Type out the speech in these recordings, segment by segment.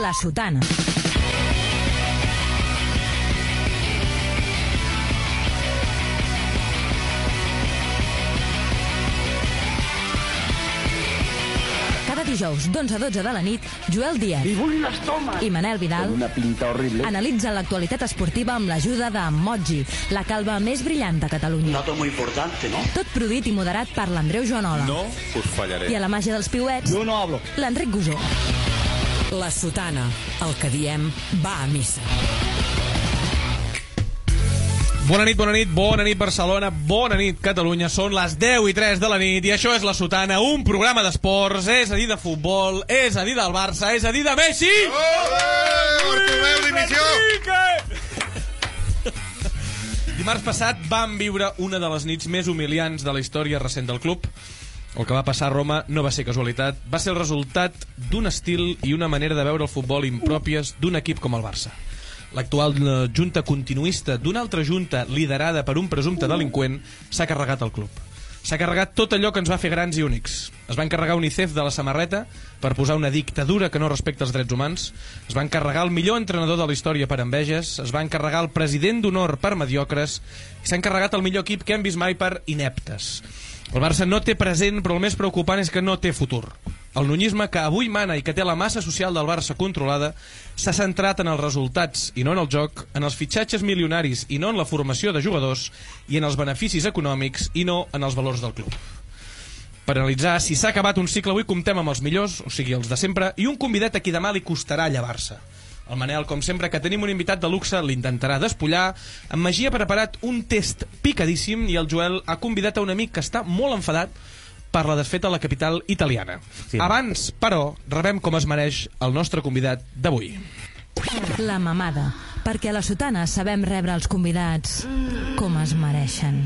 La Sotana. Cada dijous, d'11 a 12 de la nit, Joel Díaz i Manel Vidal Una pinta horrible. analitzen l'actualitat esportiva amb l'ajuda de Moji, la calva més brillant de Catalunya. dato muy importante, ¿no? Tot produït i moderat per l'Andreu Joanola. No us fallaré. I a la màgia dels piuets, no hablo. l'Enric Gusó. La sotana, el que diem, va a missa. Bona nit, bona nit, bona nit Barcelona, bona nit Catalunya. Són les 10 i 3 de la nit i això és La Sotana, un programa d'esports, és a dir, de futbol, és a dir, del Barça, és a dir, de Messi! Bartomeu, dimissió! Dimarts passat vam viure una de les nits més humiliants de la història recent del club. El que va passar a Roma no va ser casualitat, va ser el resultat d'un estil i una manera de veure el futbol impròpies d'un equip com el Barça. L'actual eh, junta continuista d'una altra junta liderada per un presumpte delinqüent s'ha carregat el club. S'ha carregat tot allò que ens va fer grans i únics. Es va encarregar UNICEF de la samarreta per posar una dictadura que no respecta els drets humans. Es va encarregar el millor entrenador de la història per enveges. Es va encarregar el president d'honor per mediocres. I s'ha encarregat el millor equip que hem vist mai per ineptes. El Barça no té present, però el més preocupant és que no té futur. El nunyisme que avui mana i que té la massa social del Barça controlada s'ha centrat en els resultats i no en el joc, en els fitxatges milionaris i no en la formació de jugadors i en els beneficis econòmics i no en els valors del club. Per analitzar si s'ha acabat un cicle, avui comptem amb els millors, o sigui, els de sempre, i un convidat a qui demà li costarà llevar-se. El Manel, com sempre, que tenim un invitat de luxe, l'intentarà despullar. En Magí ha preparat un test picadíssim i el Joel ha convidat a un amic que està molt enfadat per la desfeta a la capital italiana. Sí. Abans, però, rebem com es mereix el nostre convidat d'avui. La mamada, perquè a la Sotana sabem rebre els convidats com es mereixen.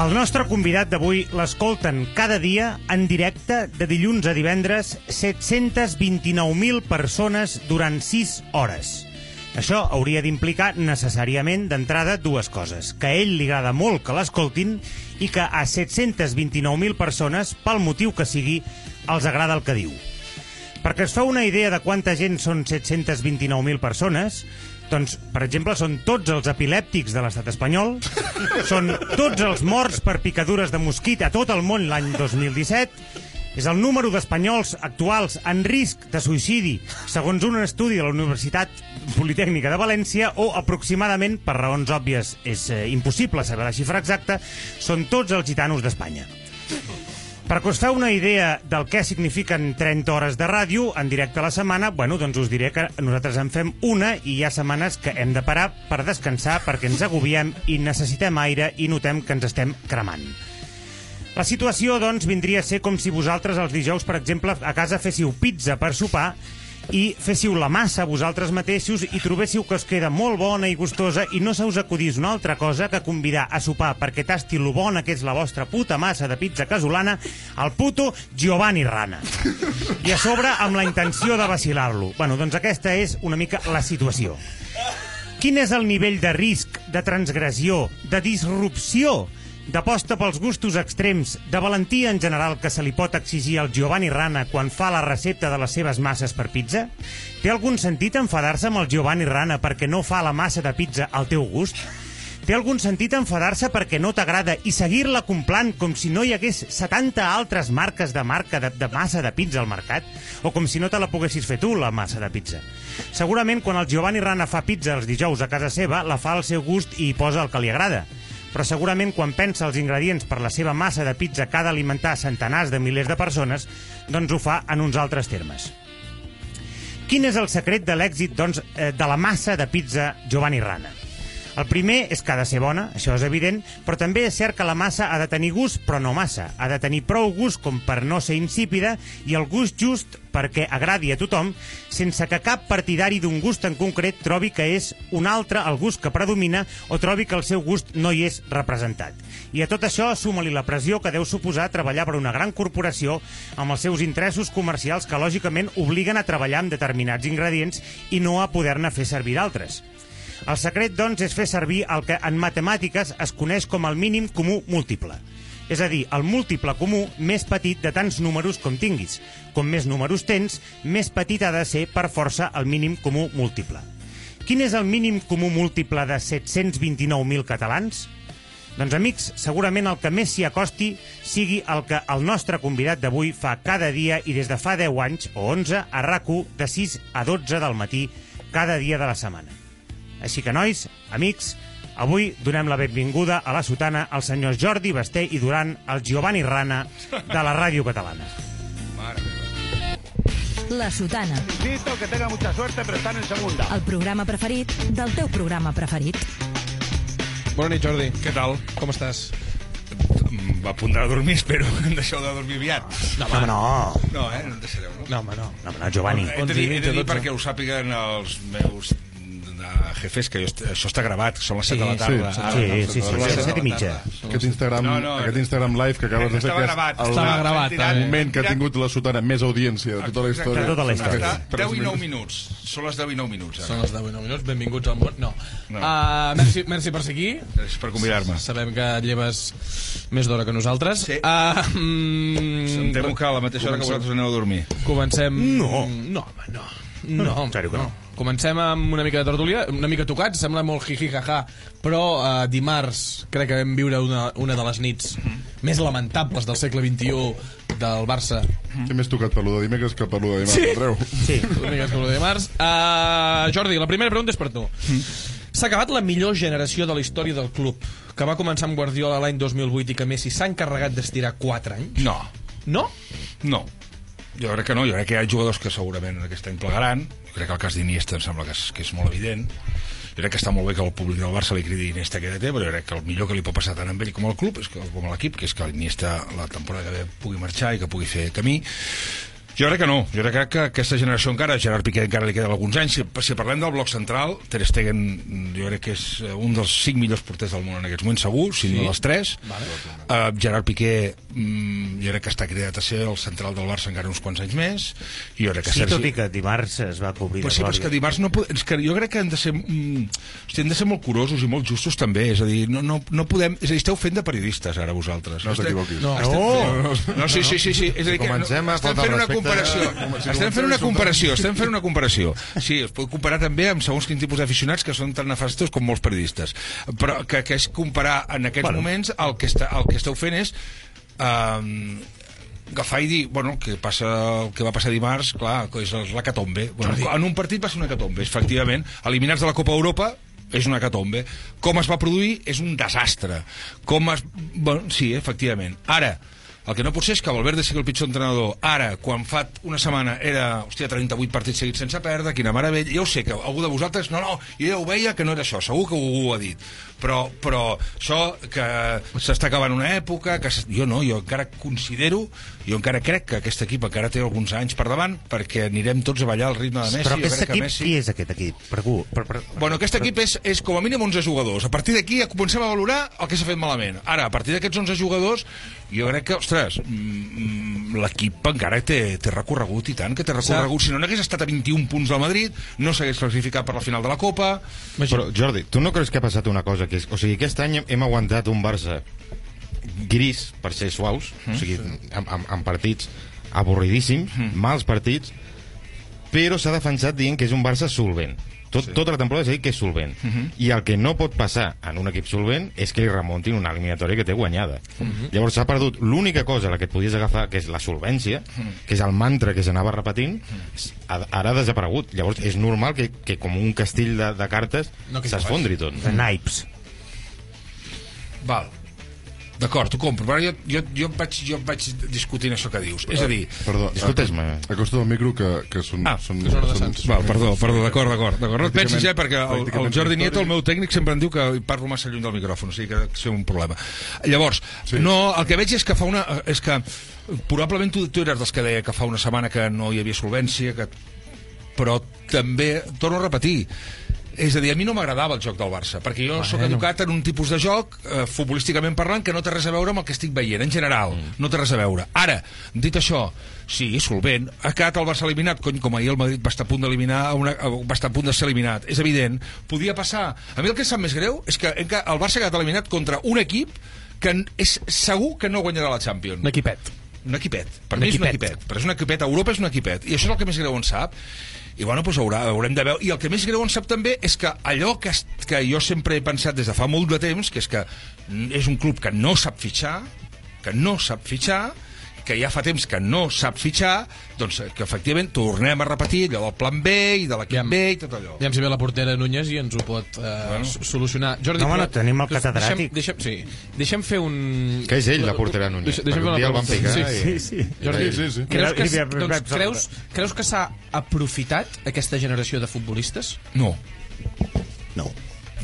El nostre convidat d'avui l'escolten cada dia en directe de dilluns a divendres 729.000 persones durant 6 hores. Això hauria d'implicar necessàriament d'entrada dues coses. Que a ell li agrada molt que l'escoltin i que a 729.000 persones, pel motiu que sigui, els agrada el que diu. Perquè es fa una idea de quanta gent són 729.000 persones, doncs, per exemple, són tots els epilèptics de l'estat espanyol, són tots els morts per picadures de mosquit a tot el món l'any 2017, és el número d'espanyols actuals en risc de suïcidi, segons un estudi de la Universitat Politècnica de València, o aproximadament, per raons òbvies és eh, impossible saber la xifra exacta, són tots els gitanos d'Espanya. Us feu una idea del que signifiquen 30 hores de ràdio en directe a la setmana, bueno, doncs us diré que nosaltres en fem una i hi ha setmanes que hem de parar per descansar perquè ens agobiem i necessitem aire i notem que ens estem cremant. La situació, doncs, vindria a ser com si vosaltres els dijous, per exemple, a casa féssiu pizza per sopar i féssiu la massa vosaltres mateixos i trobéssiu que us queda molt bona i gustosa i no se us acudís una altra cosa que convidar a sopar perquè tasti lo bona que és la vostra puta massa de pizza casolana al puto Giovanni Rana. I a sobre amb la intenció de vacilar-lo. Bueno, doncs aquesta és una mica la situació. Quin és el nivell de risc, de transgressió, de disrupció d'aposta pels gustos extrems, de valentia en general que se li pot exigir al Giovanni Rana quan fa la recepta de les seves masses per pizza? Té algun sentit enfadar-se amb el Giovanni Rana perquè no fa la massa de pizza al teu gust? Té algun sentit enfadar-se perquè no t'agrada i seguir-la complant com si no hi hagués 70 altres marques de marca de, de massa de pizza al mercat? O com si no te la poguessis fer tu, la massa de pizza? Segurament quan el Giovanni Rana fa pizza els dijous a casa seva, la fa al seu gust i hi posa el que li agrada però segurament quan pensa els ingredients per la seva massa de pizza que ha d'alimentar centenars de milers de persones, doncs ho fa en uns altres termes. Quin és el secret de l'èxit doncs, eh, de la massa de pizza Giovanni Rana? El primer és que ha de ser bona, això és evident, però també és cert que la massa ha de tenir gust, però no massa. Ha de tenir prou gust com per no ser insípida i el gust just perquè agradi a tothom, sense que cap partidari d'un gust en concret trobi que és un altre el gust que predomina o trobi que el seu gust no hi és representat. I a tot això suma-li la pressió que deu suposar treballar per una gran corporació amb els seus interessos comercials que lògicament obliguen a treballar amb determinats ingredients i no a poder-ne fer servir d'altres. El secret, doncs, és fer servir el que en matemàtiques es coneix com el mínim comú múltiple. És a dir, el múltiple comú més petit de tants números com tinguis. Com més números tens, més petit ha de ser per força el mínim comú múltiple. Quin és el mínim comú múltiple de 729.000 catalans? Doncs, amics, segurament el que més s'hi acosti sigui el que el nostre convidat d'avui fa cada dia i des de fa 10 anys, o 11, a rac de 6 a 12 del matí, cada dia de la setmana. Així que, nois, amics, avui donem la benvinguda a la sotana al senyor Jordi Basté i Duran, el Giovanni Rana de la ràdio catalana. La Sotana, Insisto que tenga mucha suerte, pero están en segunda. el programa preferit del teu programa preferit. Bona nit, Jordi. Què tal? Com estàs? Va a punt de dormir, espero. Deixeu de dormir aviat. No, home, no. No, eh? No em deixareu, no? No, home, no. No, home, no, Giovanni. He de dir, he de 11 i dir perquè ho sàpiguen els meus jefes, que jo, est- això està gravat, són les 7 de la tarda. sí, Ara, Sí, no, sí, sí, són sí, les sí, set i la mitja. tarda. Aquest Instagram, No, no, aquest Instagram live que acabes de fer, Estava que és gravat, el, Estava gravat, eh? moment que ha tingut la sotana més audiència de tota la història. De tota la història. Està 10 i 9 minuts. Són les 10 i 9 minuts, Són ara. les 10 i 9 minuts. Benvinguts al món. No. No. Uh, merci, merci per ser aquí. Gràcies per convidar-me. Sabem que et lleves més d'hora que nosaltres. Sí. Uh, mm, Em temo que a la mateixa hora que vosaltres aneu a dormir. Comencem... No. No, home, no. No, que no. Comencem amb una mica de tertúlia, una mica tocats, sembla molt jiji jaja, però uh, dimarts crec que vam viure una, una de les nits més lamentables del segle XXI del Barça. Té més tocat per lo de dimecres que per lo de dimarts, Andreu. Sí. Una mica com el de dimarts. Uh, Jordi, la primera pregunta és per tu. S'ha acabat la millor generació de la història del club, que va començar amb Guardiola l'any 2008 i que Messi s'ha encarregat d'estirar 4 anys. No, No? no. Jo crec que no, jo crec que hi ha jugadors que segurament aquest any plegaran. Jo crec que el cas d'Iniesta em sembla que és, que és molt evident. Jo crec que està molt bé que el públic del Barça li cridi Iniesta que té, però jo crec que el millor que li pot passar tant a ell com al club, és que, com a l'equip, que és que l'Iniesta la temporada que ve pugui marxar i que pugui fer camí. Jo crec que no, jo crec que aquesta generació encara, Gerard Piqué encara li queden alguns anys. Si, si parlem del bloc central, Ter Stegen jo crec que és eh, un dels cinc millors porters del món en aquests moments, segur, si no dels tres. Vale. Uh, Gerard Piqué, mm, jo crec que està cridat a ser el central del Barça encara uns quants anys més. I jo crec que Sí, Sergi... tot i que dimarts es va cobrir Però sí, però és que dimarts no és que jo crec que hem de ser mm, hosti, hem de ser molt curosos i molt justos també, és a dir, no, no, no podem, és a dir, esteu fent de periodistes ara vosaltres. No Esteu- t'equivoquis. No. No! no, sí, sí, sí, sí. És a dir, que comencem a estem fent una comparació. si Estem fent una comparació, estem fent una comparació. Sí, es pot comparar també amb segons quin tipus d'aficionats que són tan nefastos com molts periodistes. Però que, que és comparar en aquests Bueno. moments el que, està, el que esteu fent és um, agafar i dir, bueno, que passa, el que va passar dimarts, clar, és l'hecatombe. Bueno, en un partit va ser una hecatombe, efectivament. Eliminats de la Copa Europa, és una hecatombe. Com es va produir és un desastre. Com es... Bueno, sí, efectivament. Ara, el que no pot ser és que Valverde sigui el pitjor entrenador. Ara, quan fa una setmana era, hòstia, 38 partits seguits sense perdre, quina meravella. Ja ho sé, que algú de vosaltres, no, no, jo ja ho veia que no era això, segur que algú ho ha dit. Però, però això que s'està acabant una època, que jo no, jo encara considero, jo encara crec que aquest equip encara té alguns anys per davant, perquè anirem tots a ballar al ritme de Messi. Però aquest equip, Messi... qui és aquest equip? Per, algú? per, per, Bueno, aquest equip és, és com a mínim 11 jugadors. A partir d'aquí ja comencem a valorar el que s'ha fet malament. Ara, a partir d'aquests 11 jugadors, jo crec que, ostres, mm, mm, l'equip encara té, té recorregut i tant que té recorregut. Si no n'hagués estat a 21 punts del Madrid, no s'hagués classificat per la final de la Copa. Però, Jordi, tu no creus que ha passat una cosa? Que és, o sigui, aquest any hem aguantat un Barça gris, per ser suaus, o sigui, amb, amb, amb partits avorridíssims, mals partits, però s'ha defensat dient que és un Barça solvent. Tot, sí. Tota la temporada s'ha dit que és solvent. I el que no pot passar en un equip solvent és que li remontin una eliminatòria que té guanyada. Llavors s'ha perdut l'única cosa a la que et podies agafar, que és la solvència, que és el mantra que s'anava repetint, ha- ara ha desaparegut. Llavors és normal que, que com un castell de, de cartes No, que s'esfondri tot. de naipes. Val. D'acord, t'ho compro, però jo, jo, jo, em vaig, jo em vaig discutint això que dius. És a dir... Perdó, Disculpes-me. acosta't al micro que, que són... Ah, són, que són adreçats. Val, perdó, perdó, d'acord, d'acord. d'acord. No et pensis, eh, perquè el, el Jordi. Nieto, el meu tècnic, sempre em diu que parlo massa lluny del micròfon, o sigui que és un problema. Llavors, sí. no, el que veig és que fa una... és que probablement tu, tu eres dels que deia que fa una setmana que no hi havia solvència, que però també, torno a repetir, és a dir, a mi no m'agradava el joc del Barça, perquè jo bueno. sóc educat en un tipus de joc, eh, futbolísticament parlant, que no té res a veure amb el que estic veient, en general, mm. no té res a veure. Ara, dit això, sí, solvent, ha quedat el Barça eliminat, cony, com ahir el Madrid va estar a punt d'eliminar, a- va estar a punt de ser eliminat, és evident, podia passar. A mi el que em sap més greu és que, el Barça ha quedat eliminat contra un equip que és segur que no guanyarà la Champions. Un equipet. Un equipet. Per Un mi és un equipet. equipet. Però és un equipet. Europa és un equipet. I això és el que més greu en sap. I bueno, doncs haurà, haurem de veure. I el que més greu en sap també és que allò que, que jo sempre he pensat des de fa molt de temps, que és que és un club que no sap fitxar, que no sap fitxar, que ja fa temps que no sap fitxar, doncs que efectivament tornem a repetir allò del plan B i de l'equip. B i tot allò. Ja si ve la portera Núñez i ens ho pot eh, bueno. solucionar. Jordi, No, home, no, però- tenim el deixem, catedràtic. deixem, sí, deixem fer un... Que és ell, la portera Núñez, deixem perquè un fer dia una el van pregunta. picar Sí, sí. Sí. Jordi, Sí, sí. Creus, que, doncs, creus, creus que s'ha aprofitat aquesta generació de futbolistes? No. No.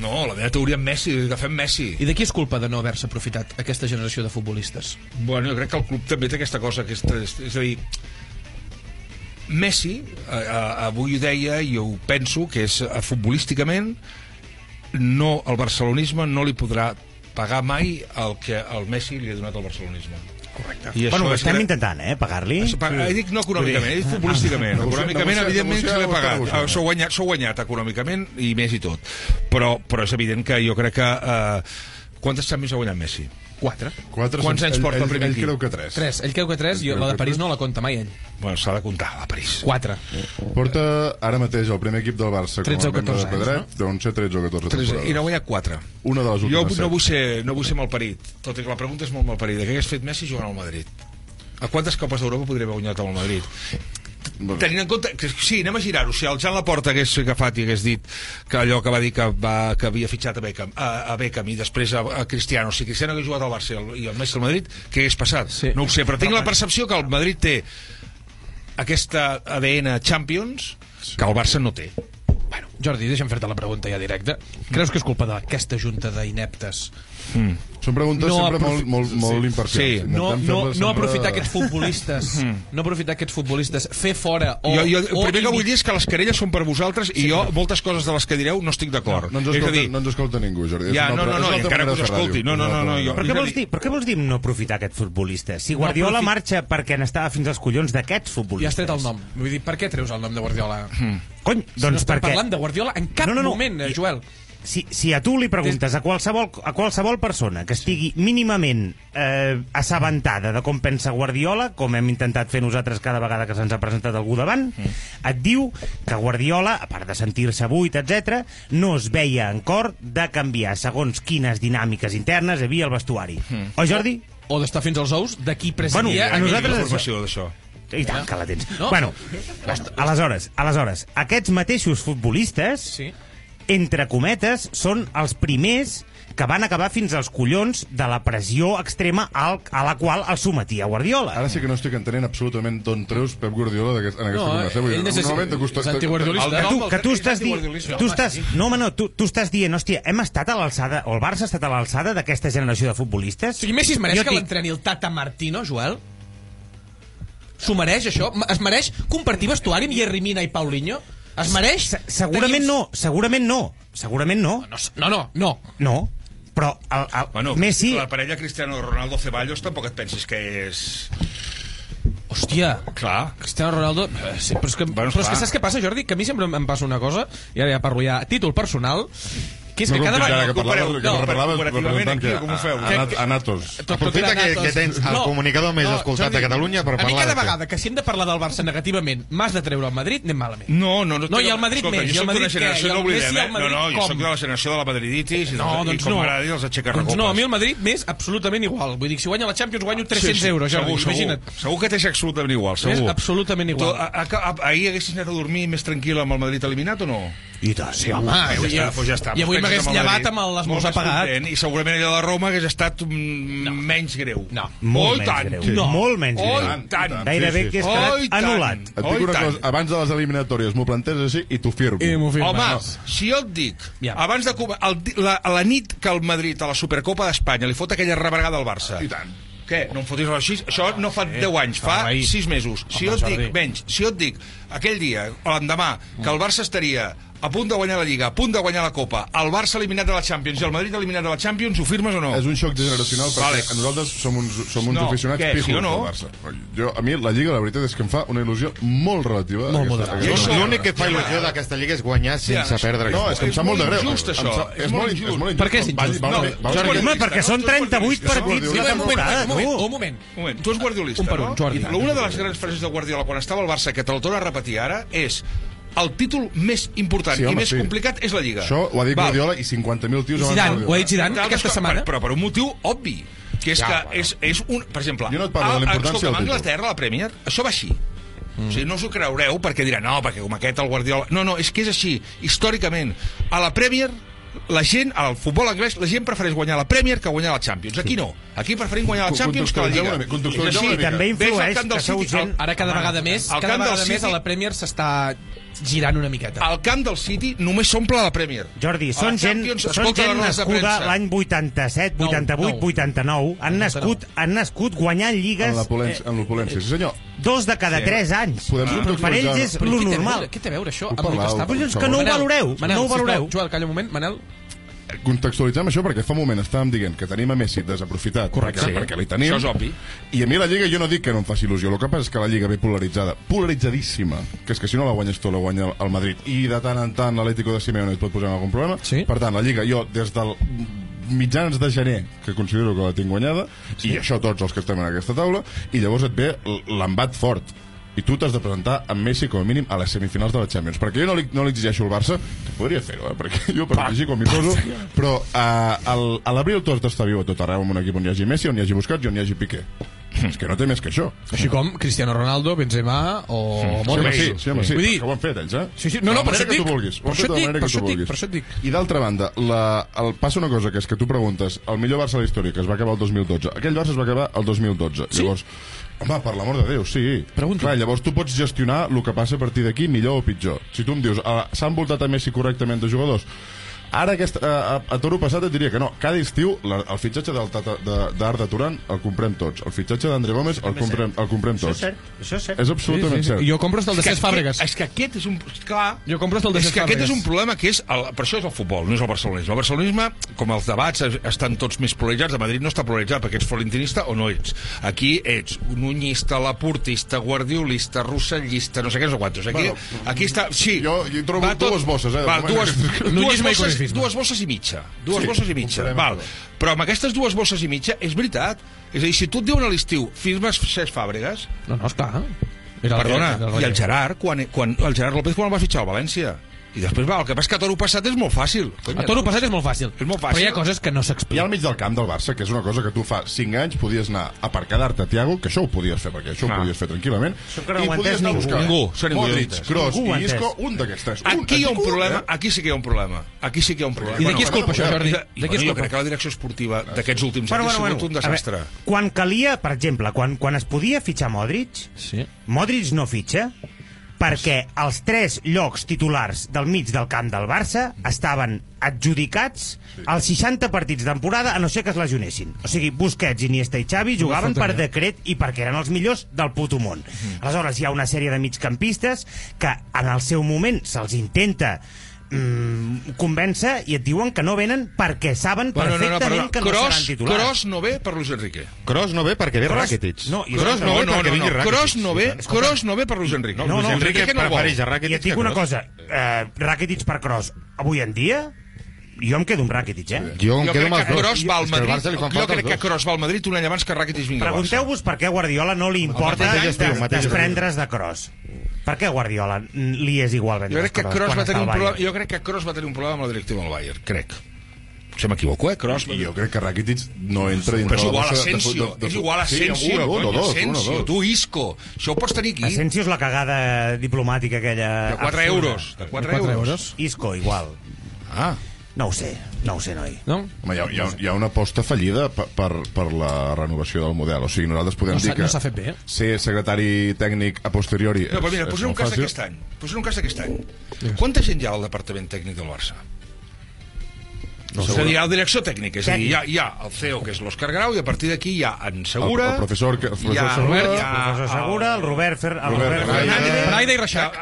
No, la meva teoria en Messi, agafem Messi. I de qui és culpa de no haver-se aprofitat aquesta generació de futbolistes? Bueno, jo crec que el club també té aquesta cosa, aquesta, és, és a dir, Messi, eh, eh, avui ho deia i ho penso, que és eh, futbolísticament, no, el barcelonisme no li podrà pagar mai el que el Messi li ha donat al barcelonisme. Correcte. I Bueno, ho estem gra- intentant, eh, pagar-li. Això, pa- he dit no econòmicament, he dit futbolísticament. Negociar- econòmicament, evidentment, se està pagat. S'ho guanyat, s'ho guanyat econòmicament i més i tot. Però, però és evident que jo crec que... Eh, quantes Champions ha guanyat Messi? Quatre. Quatre, Quants anys ell, porta el ell, primer ell equip? creu que tres. Tres. Ell creu que tres i Creu la de París no la compta mai ell. Bueno, s'ha de comptar, la París. Quatre. Porta ara mateix el primer equip del Barça 13 o com a membre 14 de Pedret, deuen ser 13 o 14 Tres, I temporades. n'ha guanyat 4. Una de les Jo últimes no set. vull, ser, no vull ser malparit, tot i que la pregunta és molt malparida. Què hagués fet Messi jugant al Madrid? A quantes copes d'Europa podria haver guanyat amb el Madrid? Bueno, Tenint en compte que sí, anem a girar-ho. Si el Jan Laporta hagués agafat i hagués dit que allò que va dir que, va, que havia fitxat a Beckham, a, a Beckham i després a, a Cristiano, si Cristiano hagués jugat al Barça i el, Messi al Madrid, què hagués passat? Sí. No ho sé, però tinc la percepció que el Madrid té aquesta ADN Champions que el Barça no té. Bueno, Jordi, deixa'm fer-te la pregunta ja directa. Creus que és culpa d'aquesta junta d'ineptes? Són preguntes No sempre molt, molt, molt Sí. imparcials. Sí. No, no, no sempre- aprofitar aquests futbolistes no aprofitar aquests futbolistes fer fora o, jo, jo, el o primer que imi- vull dir és que les querelles són per vosaltres i jo moltes coses de les que direu no estic d'acord. No ens, és a escolta, dir, no ens escolta ningú, Jordi. Ja, no, no, no, encara que us escolti. No, no, no, no, jo- manera. què vols dir? Però què vols dir no aprofitar aquests futbolistes? Si Guardiola aprofi- marxa perquè n'estava fins als collons d'aquests Ja futbolistes. has tret el nom. Vull dir, per què treus el nom de Guardiola? Cony, Si no doncs estem perquè... parlant de Guardiola en cap No, no, no. moment, eh, I- Joel. Si, si a tu li preguntes a qualsevol, a qualsevol persona que estigui mínimament eh, assabentada de com pensa Guardiola, com hem intentat fer nosaltres cada vegada que se'ns ha presentat algú davant, et diu que Guardiola, a part de sentir-se buit, etc, no es veia en cor de canviar segons quines dinàmiques internes hi havia al vestuari. Oi, Jordi? O d'estar fins als ous de qui Bueno, presidia... a nosaltres informació d'això. I tant que la tens. No. Bueno, aleshores, aleshores, aquests mateixos futbolistes, Sí. Entre cometes, són els primers que van acabar fins als collons de la pressió extrema al, a la qual el sometia Guardiola. Ara sí que no estic entenent absolutament d'on treus Pep Guardiola d'aquest- en aquesta No, conversa. Vull dir, ell necessita- normalment és antiguardiolista. Que tu, No, que tu estàs dient... Tu estàs, no, home, no, tu, tu estàs dient, hòstia, hem estat a l'alçada, o el Barça ha estat a l'alçada d'aquesta generació de futbolistes? O sigui, Messi es mereix Jo que l'entreni el Tata Martino, Joel? S'ho mereix, això? Es mereix compartir vestuari amb Yerrimina i Paulinho? Es mereix? Se- Segurament Tenir- no, segurament no, segurament no, No, no, no, no. no, però el, el Bueno, Messi... la parella Cristiano Ronaldo Ceballos tampoc et pensis que és... Hòstia, Clar. Cristiano Ronaldo... eh, Sí, però és que, Bueno, però és que saps què passa, Jordi? Que a mi sempre em passa una cosa, i ara ja parlo ja a títol personal, que és No que cada vegada... que compareu- no, parlaves comparativament representant aquí, que com ho feu? a- a- Natos. Aprofita que- que tens el comunicador més escoltat de Catalunya per a mi parlar cada vegada que si hem de parlar del Barça negativament m'has de treure el Madrid, anem malament. No, no, no. No, i el Madrid escolta, més, i Jo el soc Madrid què? no oblidem, eh? No, no, jo soc de la generació de la madriditis i, No, doncs i com no. m'agradi els aixecarrecopes. Doncs no, a mi el Madrid més absolutament igual. Vull dir, si guanya la Champions guanyo 300 euros, Jordi, segur, imagina't. Segur, segur que t'és absolutament igual, És segur. absolutament igual. Ahir haguessis anat a dormir més tranquil amb el Madrid eliminat o no? I tant, sí, home, ja avui, està, doncs ja està. I avui m'hagués llevat amb l'esmorzar Molt pagat. content, I segurament allò de Roma hagués estat mm, menys greu. No. Molt oh, menys tant. greu. No. Molt menys oh, greu. i tant. Gairebé Sí, sí. que és Oh, anul·lat. Et dic Oh, una cosa, abans de les eliminatòries m'ho planteges així i t'ho firmo. I m'ho firma. Home, no. si jo et dic, Ja. abans de el, la, la nit que el Madrid a la Supercopa d'Espanya li fot aquella rebregada al Barça. I tant. Què? No em fotis així? Això no fa 10 anys, fa ahir. 6 mesos. Si jo et dic, menys, si jo et dic aquell dia, o l'endemà, que el Barça estaria a punt de guanyar la Lliga, a punt de guanyar la Copa, el Barça eliminat de la Champions i el Madrid eliminat de la Champions, ho firmes o no? És un xoc generacional perquè Vale. nosaltres som uns, som uns No, aficionats què, pijos sí o no? del Barça. Jo, a mi la Lliga, la veritat és que em fa una il·lusió molt relativa. Molt aquesta- Jo això- L'únic que fa il·lusió d'aquesta lliga és guanyar sense Ja, perdre. No, és que em sap molt de greu. injust, Em això. sap- És És molt injust. és molt injust. Per què és injust? val- No, Home, perquè no? són Tu ets 38 guardiolista. partits moment, temporada, un moment, tu. un moment. Un moment, tu ets guardiolista, Un per un, no? Jordi. I una de les grans frases de Guardiola quan estava al Barça, que te la torna a repetir ara, és el títol més important Sí, i home, més sí. complicat és la Lliga. Això ho ha dit Val. Guardiola i 50.000 tios I Zidane, ho ha dit Zidane aquesta setmana. Per, però per un motiu obvi, que és Ja, que bueno. és, és un... Per exemple, Jo no et parlo de la a- títol. Anglaterra, la Premier, això va així. Mm. O sigui, no us ho creureu perquè diran, no, perquè com aquest el Guardiola... No, no, és que és així, històricament. A la Premier, la gent, al futbol anglès, la gent prefereix guanyar la Premier que guanyar la Champions. Aquí no. Aquí preferim guanyar la Champions que la Lliga. una mica. També influeix que sou gent... Ara cada vegada més, cada vegada més a la Premier s'està girant una miqueta. Al camp del City només s'omple la Premier. Jordi, són gent, són gent nascuda l'any 87, Nou, 88, nou. 89. Han nascut, han nascut guanyant lligues En l'opulència, sí senyor. eh, dos de cada tres anys. Podem per contextualitzar- ells és Però lo què té a normal. veure- Què té a veure això amb el està... Però és que no ho valoreu, Manel, no ho valoreu. sisplau, Joel, calla un moment. Manel, Contextualitzem això perquè fa un moment estàvem dient que tenim a Messi desaprofitat Correcte. perquè, Sí. perquè li tenim Això és obvi. i a mi la Lliga jo no dic que no em faci il·lusió el que passa és que la Lliga ve polaritzada polaritzadíssima que és que si no la guanyes tu la guanya el Madrid i de tant en tant l'Atlético de Simeone et pot posar en algun problema Sí. per tant la Lliga jo des del mitjans de gener que considero que la tinc guanyada sí. i això tots els que estem en aquesta taula i llavors et ve l'embat fort i tu t'has de presentar amb Messi com a mínim a les semifinals de la Champions perquè jo no li, no li exigeixo al Barça que podria fer-ho, eh? perquè jo per exigir com m'hi poso però uh, el, a l'abril tot està viu a tot arreu amb un equip on hi hagi Messi, on hi hagi Busquets i on hi hagi Piqué és que no té més que això així com Cristiano Ronaldo, Benzema o Sí, Modric. sí, sí, home, sí, Vull dir, que ho han fet ells, eh? Sí, sí, no, no, per això et tu dic, per això et dic, per tu això dic, per això et dic. I d'altra banda, la, el, passa una cosa, que és que tu preguntes, el millor Barça de la història, que es va acabar el 2012, aquell Barça es va acabar el 2012. Sí? Llavors, home, per l'amor de Déu, sí. Pregunto. Clar, llavors tu pots gestionar el que passa a partir d'aquí, millor o pitjor. Si tu em dius, ah, s'han voltat a Messi correctament de jugadors, Ara, aquest, a, a, a toro passat et diria que no. Cada estiu, la, el fitxatge del Tata- de- Turan el comprem tots. El fitxatge d'André Gómez el comprem, el comprem Això és tots. cert, això és cert. És absolutament sí, sí. cert. Jo compro el de És que Cesc Fàbregas. És que aquest és un... Clar, Jo compro el de és Cesc que aquest és Fàbregas. un problema que és... El, per això és el futbol, no és el barcelonisme. El barcelonisme, com els debats es- estan tots més polaritzats, a Madrid no està polaritzat perquè ets florentinista o no ets. Aquí ets un unyista, laportista, guardiolista, rossellista, no sé què, no sé quantos. Aquí, Bueno, aquí està... Sí, jo hi trobo va dues bosses, eh, moment. dues, dues, i bosses, corifisme. dues bosses i mitja. Dues Sí, bosses i mitja. Val. Però amb aquestes dues bosses i mitja, és veritat. És a dir, si tu et diuen a l'estiu, firmes Cesc Fàbregas, No, no, esclar. Era Perdona, la i el. Gerard, quan, quan, el Gerard López quan el va fitxar al València? I després, va, el que passa és que a toro passat és molt fàcil. A toro passat és molt fàcil. És molt Però hi fàcil. ha coses que no I s'expliquen. al mig del camp del Barça, que és una cosa que tu fa 5 anys podies anar a per quedar-te a Tiago, que això ho podies fer, perquè això Ah. ho podies fer tranquil·lament, Això que no ho i ha podies entès anar a ningú, buscar? Ningú, Modric. Kroos i Isco, un d'aquests tres. Un, Aquí hi ha un problema, eh? aquí sí que hi ha un problema. Aquí sí que hi ha un problema. I de qui és culpa, això, Jordi? De qui és jo culpa? crec que la direcció esportiva d'aquests últims anys ha sigut un desastre. Quan calia, per exemple, quan, quan es podia fitxar Modric, Sí. Modric no fitxa perquè els tres llocs titulars del mig del camp del Barça estaven adjudicats als 60 partits de temporada a no ser que es lesionessin. O sigui, Busquets, Iniesta i Xavi jugaven per decret i perquè eren els millors del puto món. Aleshores, hi ha una sèrie de migcampistes que en el seu moment se'ls intenta mm, convèncer i et diuen que no venen perquè saben perfectament que no Kroos, seran titulars. Kroos no ve per Luis Enrique. Kroos no ve perquè ve Rakitic. no, i- Kroos no, ve perquè vingui Rakitic. Kroos no ve, Kroos no ve per Luis Enrique. No, Luis Enrique no prefereix a I Rakitic et dic una cosa, eh, Rakitic per Kroos, avui en dia, jo em quedo amb Rakitic, eh? Jo em Jo quedo crec amb els dos. Kroos va al Madrid, jo falta crec que. Kroos va al Madrid un any abans que Rakitic vingui. Pregunteu-vos per què a Guardiola no li importa desprendre's de Kroos. Per què a Guardiola li és igual Jo vendre crec que Kroos va tenir un problema, jo crec que Kroos va tenir un problema amb la directiva del Bayern, crec. Se m'equivoco, eh? Kroos... Jo crec que Rakitic no entra Però dintre és la igual de- Asensio, de- de- és igual Sí, Asensio, un, un o cony, dos, un o Asensio, dos. tu Isco, això ho pots tenir aquí. Asensio és la cagada diplomàtica aquella... De 4 absurda. euros, de 4 euros. Isco, igual. Ah, No ho sé, no ho sé, noi. No? Home, hi ha, hi, ha, hi ha una aposta fallida per, per, per la renovació del model. O sigui, nosaltres podem No dir que no s'ha fet bé, eh? ser secretari tècnic a posteriori no, però mira, posem un cas fàcil. d'aquest any. Posem un cas d'aquest any. Quanta gent hi ha al departament tècnic del Barça? No, és a dir, hi ha la direcció tècnica, és a dir, hi ha, hi ha el CEO, que és l'Òscar Grau, i a partir d'aquí hi ha en Segura... El- el professor que- el professor hi ha, Segura, hi El ha professor Segura, el Robert, Fer, el Robert Robert Braida. Fernández... Braida i Reixac.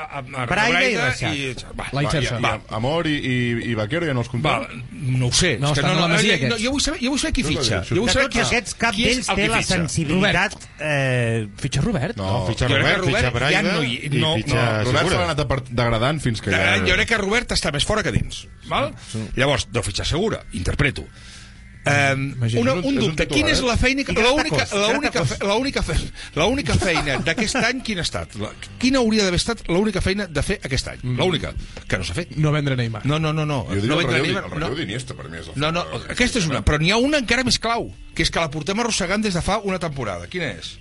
Braida i Reixac. Va, La Va, inserció. i, i, Amor i, i, i Vaquero ja no els contem. va, no ho sé. No, és que a la Masia, no, aquests. jo, vull saber, jo vull saber qui fitxa. la. Jo vull De saber tots aquests, cap qui és d'ells el té que la sensibilitat... Eh, Fitxa Robert? No, Fitxa que Robert, fitxa ja Braida no i no, fitxa no, Robert se l'ha Segura. anat degradant fins que ja... Eh, Jo crec que Robert està més fora que dins. Val? Llavors, deu fitxar segura, interpreto. Um, una, un- dubte, quina és eh? la feina... L'única l'única feina d'aquest any quina ha estat? La, quina hauria d'haver estat l'única feina de fer aquest any? L'única, que no s'ha fet. No vendre Neymar. No, no, no, no. Jo diria no el relleu, venir- el relleu d'Iniesta, per mi és no, no, aquesta és una, però n'hi ha una encara més clau, que és que la portem arrossegant des de fa una temporada. Quina és?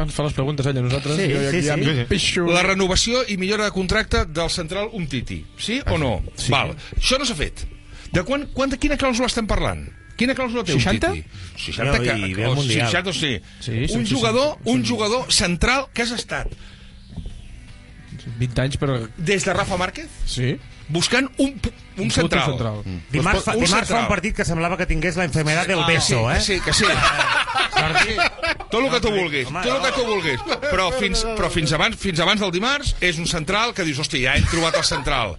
Ens fa les preguntes ella, nosaltres. Sí, jo sí, ja sí. pixo. La renovació i millora de contracte del central Umtiti. Sí o no? Sí. Val. Això no s'ha fet. De quan, quan, de quina clàusula estem parlant? Quina clàusula té 60? Umtiti? 60 que, No, i ve al o Mundial. 60 sí. Sí, un jugador, sí, un jugador central que has estat 20 anys, però... des de Rafa Márquez Sí. buscant un, un, Un central. central. Dimarts, fa, Un dimarts fa central. un partit que semblava que tingués la enfermedad del Ah, beso, eh? sí, que sí, que sí. Tot el que tu vulguis, Home, tot el que tu vulguis. Però fins, però fins, abans, fins abans del dimarts és un central que dius, hòstia, ja hem trobat el central.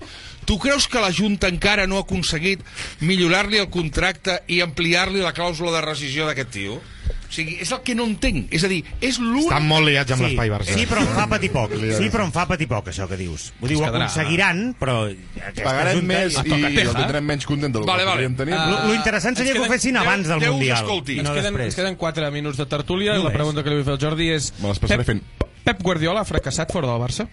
Tu creus que la Junta encara no ha aconseguit millorar-li el contracte i ampliar-li la clàusula de rescisió d'aquest tio? O sigui, és el que no entenc. És a dir, és l'únic... Estan molt liats amb Sí, l'espai Barça. sí, però em fa patir poc. Sí, però em fa patir poc, això que dius. Vull dir, ho aconseguiran, però... aquesta Pagarem junta- més i tocateja. el tindrem menys content del Vale, que vale. podríem tenir. Ah, Lo, lo interessant seria ens que ho queden fessin deu- abans del Mundial. escolti. i Ens no queden, ens queden 4 minuts de tertúlia i la pregunta que li vull fer al Jordi és... Me les passaré fent... Pep Guardiola ha fracassat fora del Barça?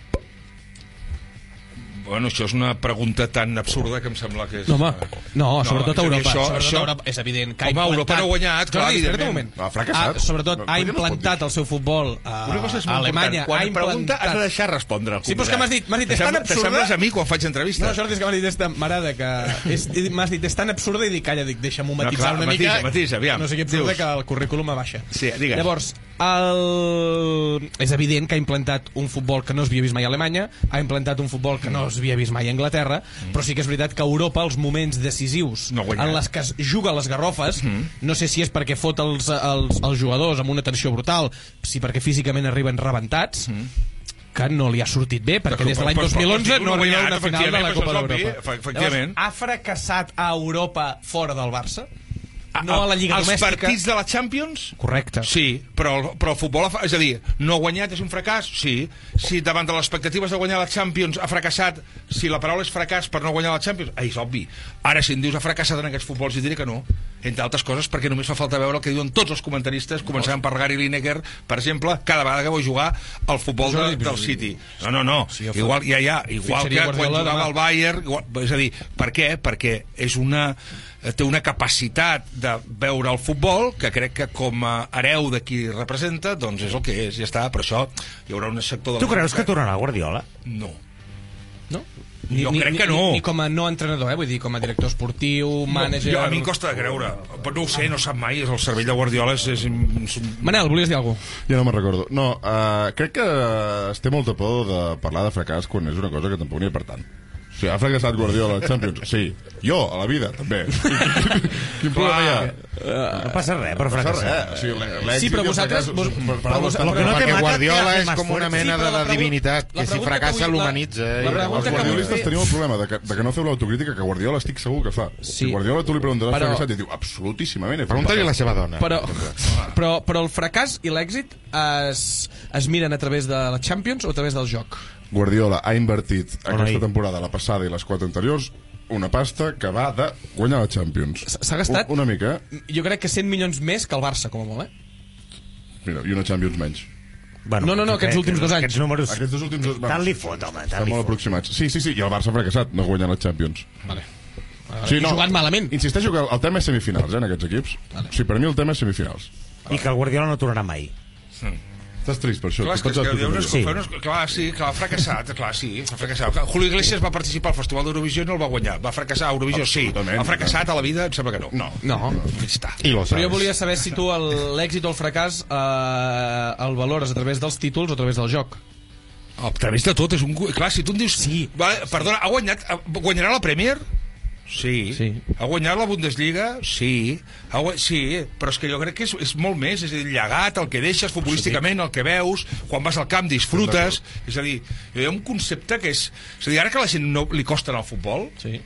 Bueno, això és una pregunta tan absurda que em sembla que és... No, home, no, No, sobretot és a Europa. això- sobretot això- Europa. És evident que ha Home, implantat... Europa no ha guanyat, clar, Jordi, espera't un evidentment. moment. Ha fracassat. Ha, sobretot, No, ha no implantat dir. el seu futbol a, Una cosa és a Alemanya. Quan ha pregunta implantat... has de deixar respondre Sí, però és que m'has dit- m'has dit, és tan absurda- T'assembles a mi quan faig entrevista. No, Jordi, és que m'ha dit, és tan, m'agrada que... És, m'has dit, és tan absurda i dic, calla, dic, deixa'm-ho No, matitzar clar, una matisa, mica. matisa, aviam. No sé què absurda que el currículum a baixa. Sí, digues. Llavors, el... és evident que ha implantat un futbol que no s'havia vist mai a Alemanya, ha implantat un futbol que no s'havia vist mai a Anglaterra, però sí que és veritat que a Europa els moments decisius No en les que es juga les garrofes, no sé si és perquè fot els, els, els jugadors amb una tensió brutal, si perquè físicament arriben rebentats, que no li ha sortit bé, perquè des de l'any Però- però- 2011 no ha arriba a guanyat, una final de la Copa d'Europa. ha fracassat a Europa fora del Barça? No a la Lliga els Domèstica? partits de la Champions Correcte. Sí, però, el- però el futbol, és a dir, no ha guanyat, és un fracàs? Sí. Si davant de les expectatives de guanyar la Champions ha fracassat, si la paraula és fracàs per no guanyar la Champions, ah, és obvi. Ara, si em dius ha fracassat en aquests futbols, jo diré que no. Entre altres coses, perquè només fa falta veure el que diuen tots els comentaristes, començant per Gary Lineker, per exemple, cada vegada que vol jugar al futbol de, del City. No, no, no. Igual, ja, ja, igual que quan jugava al Bayern, igual, és a dir, per què? Perquè és una té una capacitat de veure el futbol que crec que com a hereu de qui representa doncs és el que és, ja està, per això hi haurà un sector de Tu creus que tornarà Guardiola? No. No? Jo crec que no. Ni, ni com a no entrenador, eh? vull dir, com a director esportiu, mànager... Jo, a mi em costa de creure. Però no ho sé, no sap mai. És el cervell de Guardiola és, és. Manel, volies dir alguna cosa? Ja no me'n recordo. No, uh, crec que es té molta por de parlar de fracàs quan és una cosa que tampoc n'hi ha per tant. Sigui, ha fracassat Guardiola a Champions? Sí. Jo, a la vida, també. Quin problema hi ha? No passa res, passa fracassar. res. O sigui, Sí, però vosaltres- vos- per- per vos- no però- Perquè Guardiola és com una mena Sí, de la la pregunta- divinitat, la que si fracassa l'humanitza. pregunta Els guardiolistes tenim el problema de que, de que no feu l'autocrítica que Guardiola estic segur que fa. Sí. Si Guardiola tu li preguntes Però- fracassat i diu absolutíssimament. Pregunta-li a la fracàs". seva dona. Però, però, però el fracàs i l'èxit es, es miren a través de la Champions o a través del joc? Guardiola ha invertit Bona aquesta nit. temporada, la passada i les quatre anteriors, una pasta que va de guanyar la Champions. S'ha gastat- Un- Una mica, eh? Jo crec que 100 milions més que el Barça, com a molt, eh? Mira, i una Champions menys. Bueno, No, no, no, aquests últims que dos anys. Aquests números... Aquests dos últims... dos- Tant li fot, home, tant li molt fot. aproximats. Sí, sí, sí, i el Barça ha fracassat, no ha guanyat la Champions. Vale. Sí, I jugant malament. Insisteixo que el, tema és semifinals, eh, en aquests equips. Vale. O sigui, per mi el tema és semifinals. I que el Guardiola no tornarà mai. Estàs trist per això. Clar, que, que, també. Sí. unes, clar, sí, clar, ha fracassat, clar, sí, ha fracassat. Julio Iglesias va participar al Festival d'Eurovisió i no el va guanyar. Va fracassar a Eurovisió, sí. Ha fracassat a la vida, em sembla que no. No. No. Ja està. I lo Però jo volia saber si tu el- l'èxit o el fracàs eh, el valores a través dels títols o a través del joc. A través de tot, és un... Clar, si tu em dius... Sí. Vale, perdona, ha guanyat... Guanyarà la Premier? Sí. Sí. Ha guanyat la Bundesliga? Sí. Ha gua... Sí, però és que jo crec que és, és molt més. És a dir, el llegat, el que deixes futbolísticament, el que veus, quan vas al camp disfrutes... És a dir, hi ha un concepte que és... És a dir, ara que a la gent no li costa anar al futbol, Sí.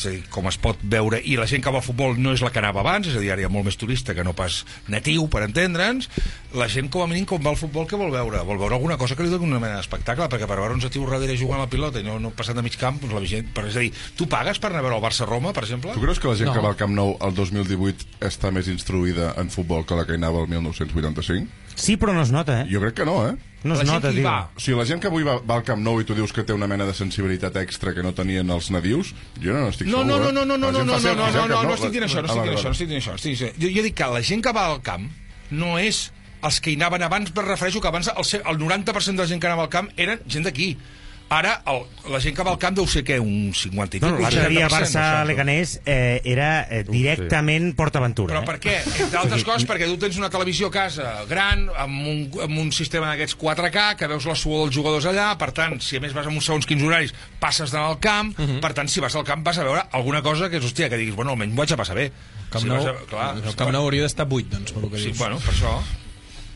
És a dir, com es pot veure, i la gent que va al futbol no és la que anava abans, és a dir, ara hi ha molt més turista que no pas natiu, per entendre'ns, la gent com a mínim quan va al futbol què vol veure? Vol veure alguna cosa que li doni una mena d'espectacle, perquè per veure uns tios darrere jugant a la pilota i no, no passant de mig camp, doncs la gent, per, és a dir, tu pagues per anar a veure el Barça-Roma, per exemple? Tu creus que la gent No. que va al Camp Nou el 2018 està més instruïda en futbol que la que hi anava el 1985? Sí, però no es nota, eh? Jo crec que no, eh? No es la nota, tio. va, O sigui, la gent que avui va, va al Camp Nou i tu dius que té una mena de sensibilitat extra que no tenien els nadius, jo no n'estic No, segur, no, no, eh? no, no, no, no, no, no, no, no, no, no Nou- estic dient això, no estic dient això, no estic dient això, estic dient això. Jo, jo dic que la gent que va al camp no és els que hi anaven abans, me refereixo que abans el, el 90% de la gent que anava al camp eren gent d'aquí. Ara, el, la gent que va al camp deu ser, què, un 50 i No, un L'altre dia 60%, això. Barça-Leganés eh, era eh, directament PortAventura. Però Eh? per què? Entre altres coses, perquè tu tens una televisió a casa gran, amb un, amb un sistema d'aquests 4K, que veus la suor dels jugadors allà, per tant, si a més vas amb uns segons quins horaris, passes d'anar al camp, per tant, si vas al camp vas a veure alguna cosa que és, hòstia, que diguis, bueno, almenys m'ho vaig a passar bé. Camp Si Nou, a, clar, el Camp Nou hauria d'estar buit, doncs, per lo que Sí, dius. bueno, per això...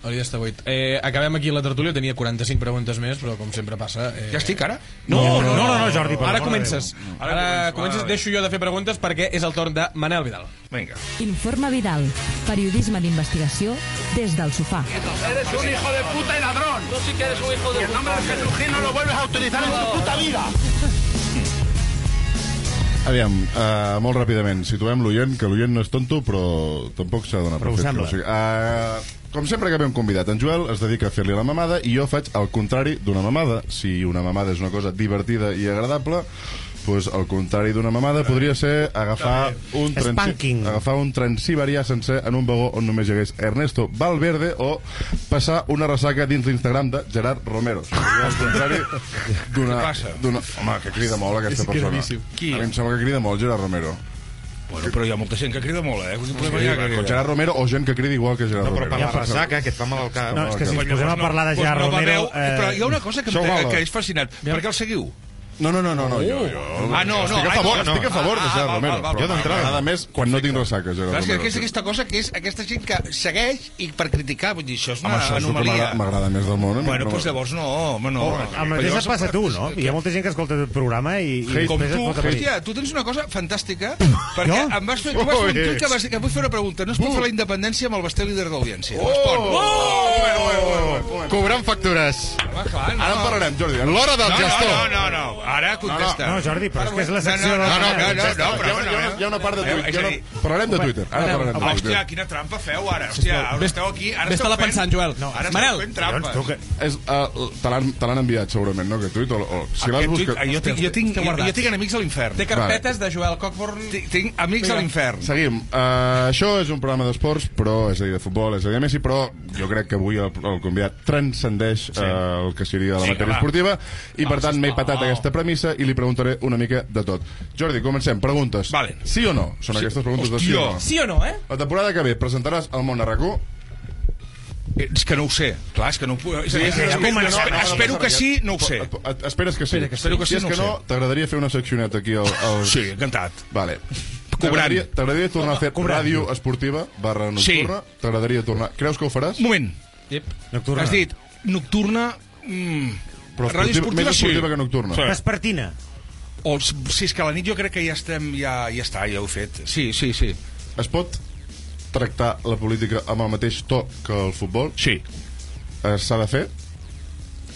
Hauria d'estar buit. Eh, acabem aquí la tertúlia, tenia 45 preguntes més, però com sempre passa... Eh... Ja estic, ara? No, no, no, no, Jordi, per Ara comences. Ara, Ara comences, començo, deixo jo de fer preguntes perquè és el torn de Manel Vidal. Vinga. Informe Vidal. Periodisme d'investigació des del sofà. Eres un hijo de puta y ladrón. Tú sí que eres un hijo de puta. Y el nombre de Jesús no lo vuelves a utilizar en tu puta vida. Aviam, uh, molt ràpidament, situem l'oient, que l'oient no és tonto, però tampoc s'ha de donar Però ho fet. sembla. O sigui, uh, com sempre que ve un convidat, en Joel es dedica a fer-li la mamada i jo faig el contrari d'una mamada. Si una mamada és una cosa divertida i agradable, pues el contrari d'una mamada podria ser agafar un, Spanking. agafar un transiberià sencer en un vagó on només hi hagués Ernesto Valverde o passar una ressaca dins l'Instagram de Gerard Romero. Seria el contrari d'una... Què passa? d'una- Home, que crida molt aquesta persona. gravíssim. Qui? A mi em sembla que crida molt Gerard Romero. Bueno, però hi ha molta gent que crida molt, eh? Quin problema hi ha que crida? Gerard Romero o gent que crida igual que Gerard No, però per Romero. la ressaca, que et fa mal al cap. No, és que si ens posem a parlar de Gerard no Romero... veu, però hi ha una cosa que, em, que és fascinant. Per què el seguiu? No, no, no, no, no, jo, jo... Ah, no, no, estic a favor, no, estic a favor de ah, Gerard val, Romero. val, val, però Jo d'entrada. m'agrada més quan no tinc ressaca, Gerard Romero. és aquesta cosa que és aquesta gent que segueix i per criticar, vull dir, això és Home, una anomalia. m'agrada- més del món. Bueno, doncs llavors no, home, no. El mateix et passa a tu, no? Hi ha molta gent que escolta el programa i, i Com tu, hòstia, tu tens una cosa fantàstica, perquè em vas fer, tu vas fer un Ui. tuit que, vas, que vull fer una pregunta. No es pot fer la independència amb el Basté líder d'audiència. Oh! No es pot. Oh! Cobrant factures. Ara en parlarem, Jordi. L'hora del gestor. no, no, no. Ara contesta. No, Jordi, però és que és la No, secció... no, no, de- no, no, no, no, Hi ha, però hi ha, una, hi ha una part de Eh, Twitter. una... dir- Parlarem de Twitter. Ara parlarem de Hòstia, Twitter. quina trampa feu ara. Hòstia, ara esteu aquí... Ara Vés-te-la pensant, Joel. No, ara Manel. fent trampes. Tu que- És, uh, te l'han enviat segurament, no, aquest tuit? O, o, si l'has buscat... jo, tinc, jo, tinc, jo, tinc amics a l'infern. Té carpetes de Joel Cockburn... Tinc, amics a l'infern. Seguim. Uh, això és un programa d'esports, però és a dir, de futbol, és a dir, de Messi, però jo crec que avui el, el convidat transcendeix sí. uh, el que seria de la Sí, matèria va. esportiva i, per tant, m'he patat aquesta premissa i li preguntaré una mica de tot. Jordi, comencem. Preguntes. Vale. Sí o no? Són aquestes preguntes de sí Hòstia. o no. Sí o no, eh? La temporada que ve presentaràs el món a RAC1 Eh, És que no ho sé. Clar, és que no ho puc... És Sí, ja espero, comença. espero, espero que sí, no ho sé. Esperes que sí. Espero que sí, si és no ho que no, t'agradaria fer una seccioneta aquí al... al... Sí, encantat. Vale. Cobrant. T'agradaria tornar a fer ràdio esportiva barra Sí. nocturna? T'agradaria tornar... Creus que ho faràs? Un moment. Yep. Nocturna. Has dit nocturna... Mm, Però ràdio esportiva, més sí. esportiva que nocturna. Sí. Vespertina. O, si és que a la nit jo crec que ja estem... Ja, ja està, ja ho he fet. Sí, sí, sí. Es pot tractar la política amb el mateix to que el futbol? Sí. Eh, S'ha de fer?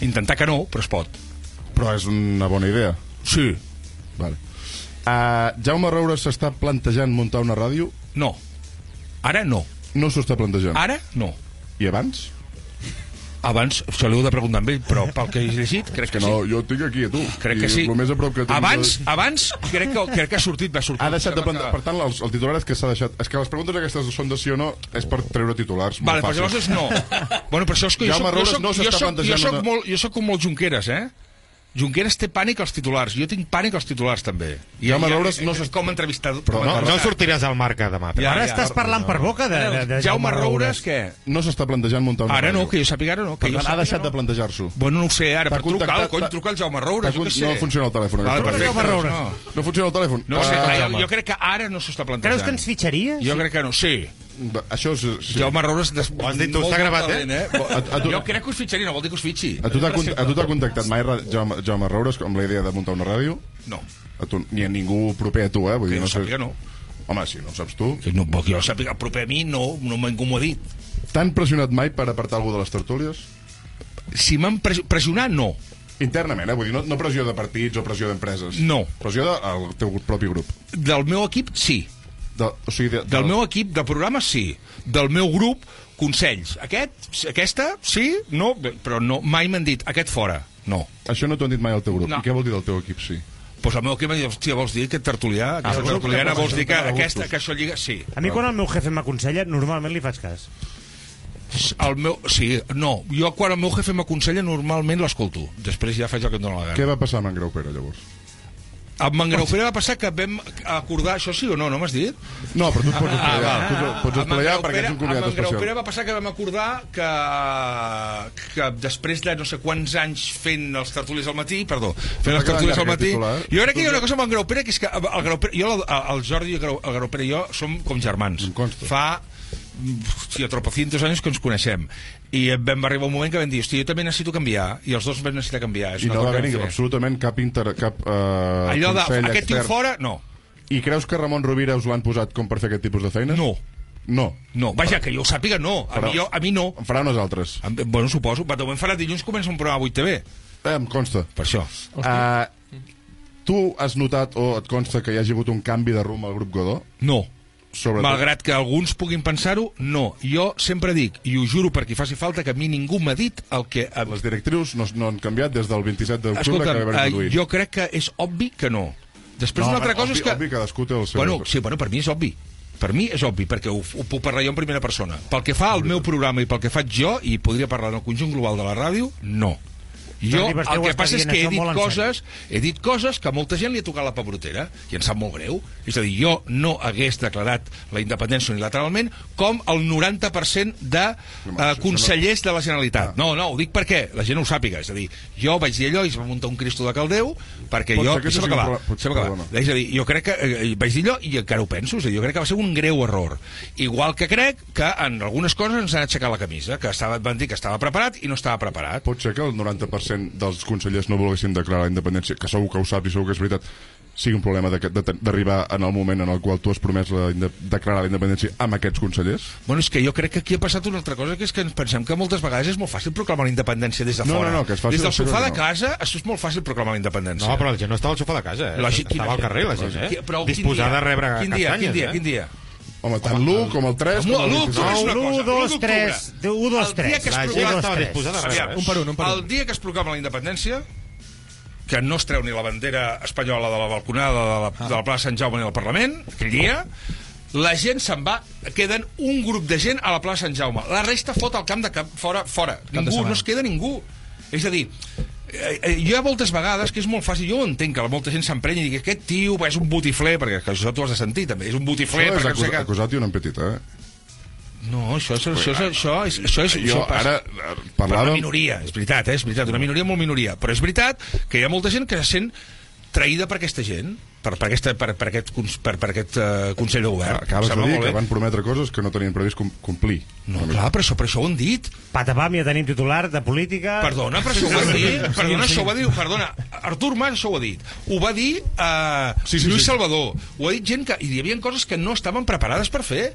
Intentar que no, però es pot. Però és una bona idea. Sí. Vale. Uh, Jaume Roure s'està plantejant muntar una ràdio? No. Ara no. No s'ho està plantejant. Ara no. I abans? Abans, se li heu de preguntar amb ell, però pel que he llegit, crec Que que, no, sí. jo tinc aquí, a tu. Crec I que sí. El més a prop que tens Abans, de- abans crec, que, crec que ha sortit, va sortir. Ha deixat de plantar... Per tant, el, el titular és que s'ha deixat... És que les preguntes aquestes són de sí o no és per treure titulars. Vale, però llavors és no. bueno, per això és que jo soc, jo soc, no jo soc, jo soc, una- molt, jo soc com molt Junqueras, eh? Junqueras té pànic als titulars, jo tinc pànic als titulars també. I, Jaume i- Roures no s'est- com entrevistador. Però No, no sortiràs al marca demà. Ja, Ara ja, estàs parlant per boca de, de, de Jaume Roures, què? No s'està plantejant muntar una Ara no, que jo sàpiga ara no. Que jo ha deixat no. de plantejar-s'ho. Bueno, no ho sé, ara, per trucar, cony, t'ha- truca al Jaume Roures, jo què con- sé. No funciona el telèfon. Vale, perfecte, Jaume Roures. no. No funciona el telèfon? No sé, Ah, jo, jo crec que ara no s'està plantejant. Creus que ens fitxaries? Jo crec que no, sí. Això és... Sí. Jaume Roures... Des... Ho has dit tu, està gravat, talent, eh? A- a tu- Jo crec que us fitxaria, no vol dir que us fitxi. A tu t'ha cont- a tu t'ha contactat mai Ra- Jaume, Jaume Roures amb la idea de muntar una ràdio? No, A tu, ni a ningú proper a tu, eh? Vull que dir, jo no sé... sàpiga no. Home, si no ho saps tu. Que no, que jo sàpiga, proper a mi no, no m'ho m'ho ha dit. T'han pressionat mai per apartar algú de les tertúlies? Si m'han pres pressionat, no. Internament, eh? Vull dir, no, no pressió de partits o pressió d'empreses. No. Pressió del teu propi grup. Del meu equip, sí. De, o sigui, de, Del meu equip de programa, sí. Del meu grup, consells. Aquest, aquesta, sí, no, però no, mai m'han dit, aquest fora. No. Això no t'ho han dit mai al teu grup. No. I què vol dir del teu equip, sí? Pues el meu equip m'ha dit, hòstia, vols dir aquest tertulià, aquesta que tertuliana, vols dir que aquesta, que això lliga... Sí. A mi quan el meu jefe m'aconsella, normalment li faig cas. El meu, sí, no, jo quan el meu jefe m'aconsella normalment l'escolto. Després ja faig el que em dóna la Què gana. va passar amb en Grau Pere, llavors? Amb Mangraupera va passar que vam acordar, això sí o no, no m'has dit? No, però tu et pots Ah, val. tu pots Amb esplaiar en perquè ets un convidat amb en Graupera especial. va passar que vam acordar que, que després de no sé quants anys fent els tertulis al matí, perdó, fent els tertulis al matí, jo crec que hi ha una cosa amb en Graupera que és que el Graupera, jo, el, el Jordi, el Grau- el Graupera i jo som com germans. Fa hòstia, tropocientos anys que ens coneixem i vam arribar un moment que vam dir hòstia, jo també necessito canviar i els dos vam necessitar canviar és I una no va haver-hi absolutament cap, inter, cap uh, allò de consell aquest tio extern. fora, no I creus que Ramon Rovira us l'han posat com per fer aquest tipus de feines? no, No. no, vaja, que jo ho sàpiga no, a mi, jo, a mi no En farà unes altres. Em- Bueno, suposo. Va, de moment farà dilluns comença un programa a 8TV. Eh, em consta. Per això. Uh, tu has notat o et consta que hi hagi hagut un canvi de rumb al grup Godó? No. Sobretot... Malgrat que alguns puguin pensar-ho, no. Jo sempre dic, i ho juro per qui faci falta, que a mi ningú m'ha dit el que... Les directrius no, no han canviat des del 27 d'octubre que Escolta'm, vam eh, introduir. jo crec que és obvi que no. Després No, una altra cosa obvi, és que... obvi, cadascú té el seu- Bueno, sí, bueno, per mi és obvi. Per mi és obvi, perquè ho, ho puc parlar jo en primera persona. Pel que fa al meu programa i pel que faig jo, i podria parlar en el conjunt global de la ràdio, no. Jo, el que passa és que he dit coses, he dit coses que a molta gent li ha tocat la pebrotera, i em sap molt greu. És a dir, jo no hagués declarat la independència unilateralment com el 90% de eh, consellers de la Generalitat. No, no, ho dic perquè la gent ho sàpiga. És a dir, jo vaig dir allò i es va muntar un Cristo de Caldeu, perquè Pot jo... ser que Deixa'm sigui un acabar. És a dir, jo crec que eh, vaig dir allò i encara ho penso, és a dir, jo crec que va ser un greu error. Igual que crec que en algunes coses ens han aixecat la camisa, que estava, van dir que estava preparat i no estava preparat. Pot ser que el 90% dels consellers no volguessin declarar la independència, que segur que ho saps i segur que és veritat, sigui un problema de- de- d'arribar en el moment en el qual tu has promès la, declarar la independència amb aquests consellers? Bueno, és que jo crec que aquí ha passat una altra cosa, que és que ens pensem que moltes vegades és molt fàcil proclamar la independència des de No, fora. no, no, que és fàcil des del sofà de no. casa, això és molt fàcil proclamar la independència. No, però la gent no estava al sofà de casa, eh? La gent- quina estava al carrer, la gent, eh? però Disposada dia? a rebre quin dia, castanyes, quin dia, eh? quin dia? Home, tant l'1 com el 3... L'u- com el l'u 26. d'octubre és una l'u, cosa, dos, l'u d'octubre. tres, de- u, dos, El dia tres. que es proclama- no. El dia que es proclama la independència, que no es treu ni la bandera espanyola de la balconada de la, de la plaça Sant Jaume ni del Parlament, aquell dia, la gent se'n va, queden un grup de gent a la plaça Sant Jaume. La resta fot al camp de cap, fora, fora. Ningú, no es queda ningú. És a dir, eh, eh, hi ha moltes vegades que és molt fàcil, jo ho entenc, que molta gent s'emprenya i digui aquest tio és un botifler, perquè que això tu has de sentir també, és un botifler, Això és perquè no sé acusat, què... acusat i una petita, eh? No, això, és, això, és, això, és, això és... Jo això passa. ara eh, Per una minoria, és veritat, eh? és veritat, una minoria molt minoria. Però és veritat que hi ha molta gent que se sent traïda per aquesta gent, per, per, aquesta, per, per aquest, per, per aquest uh, Consell de Govern. Acabes de dir que van prometre coses que no tenien previst com- complir. No, clar, però això, però això ho han dit. Patapam, ja tenim titular de política... Perdona, però això ho va dir. Perdona, això ho va dir. Perdona, Artur Mas això ho ha dit. Ho va dir uh, Sí, sí, Lluís sí. Salvador. Ho ha dit gent que... I hi havia coses que no estaven preparades per fer.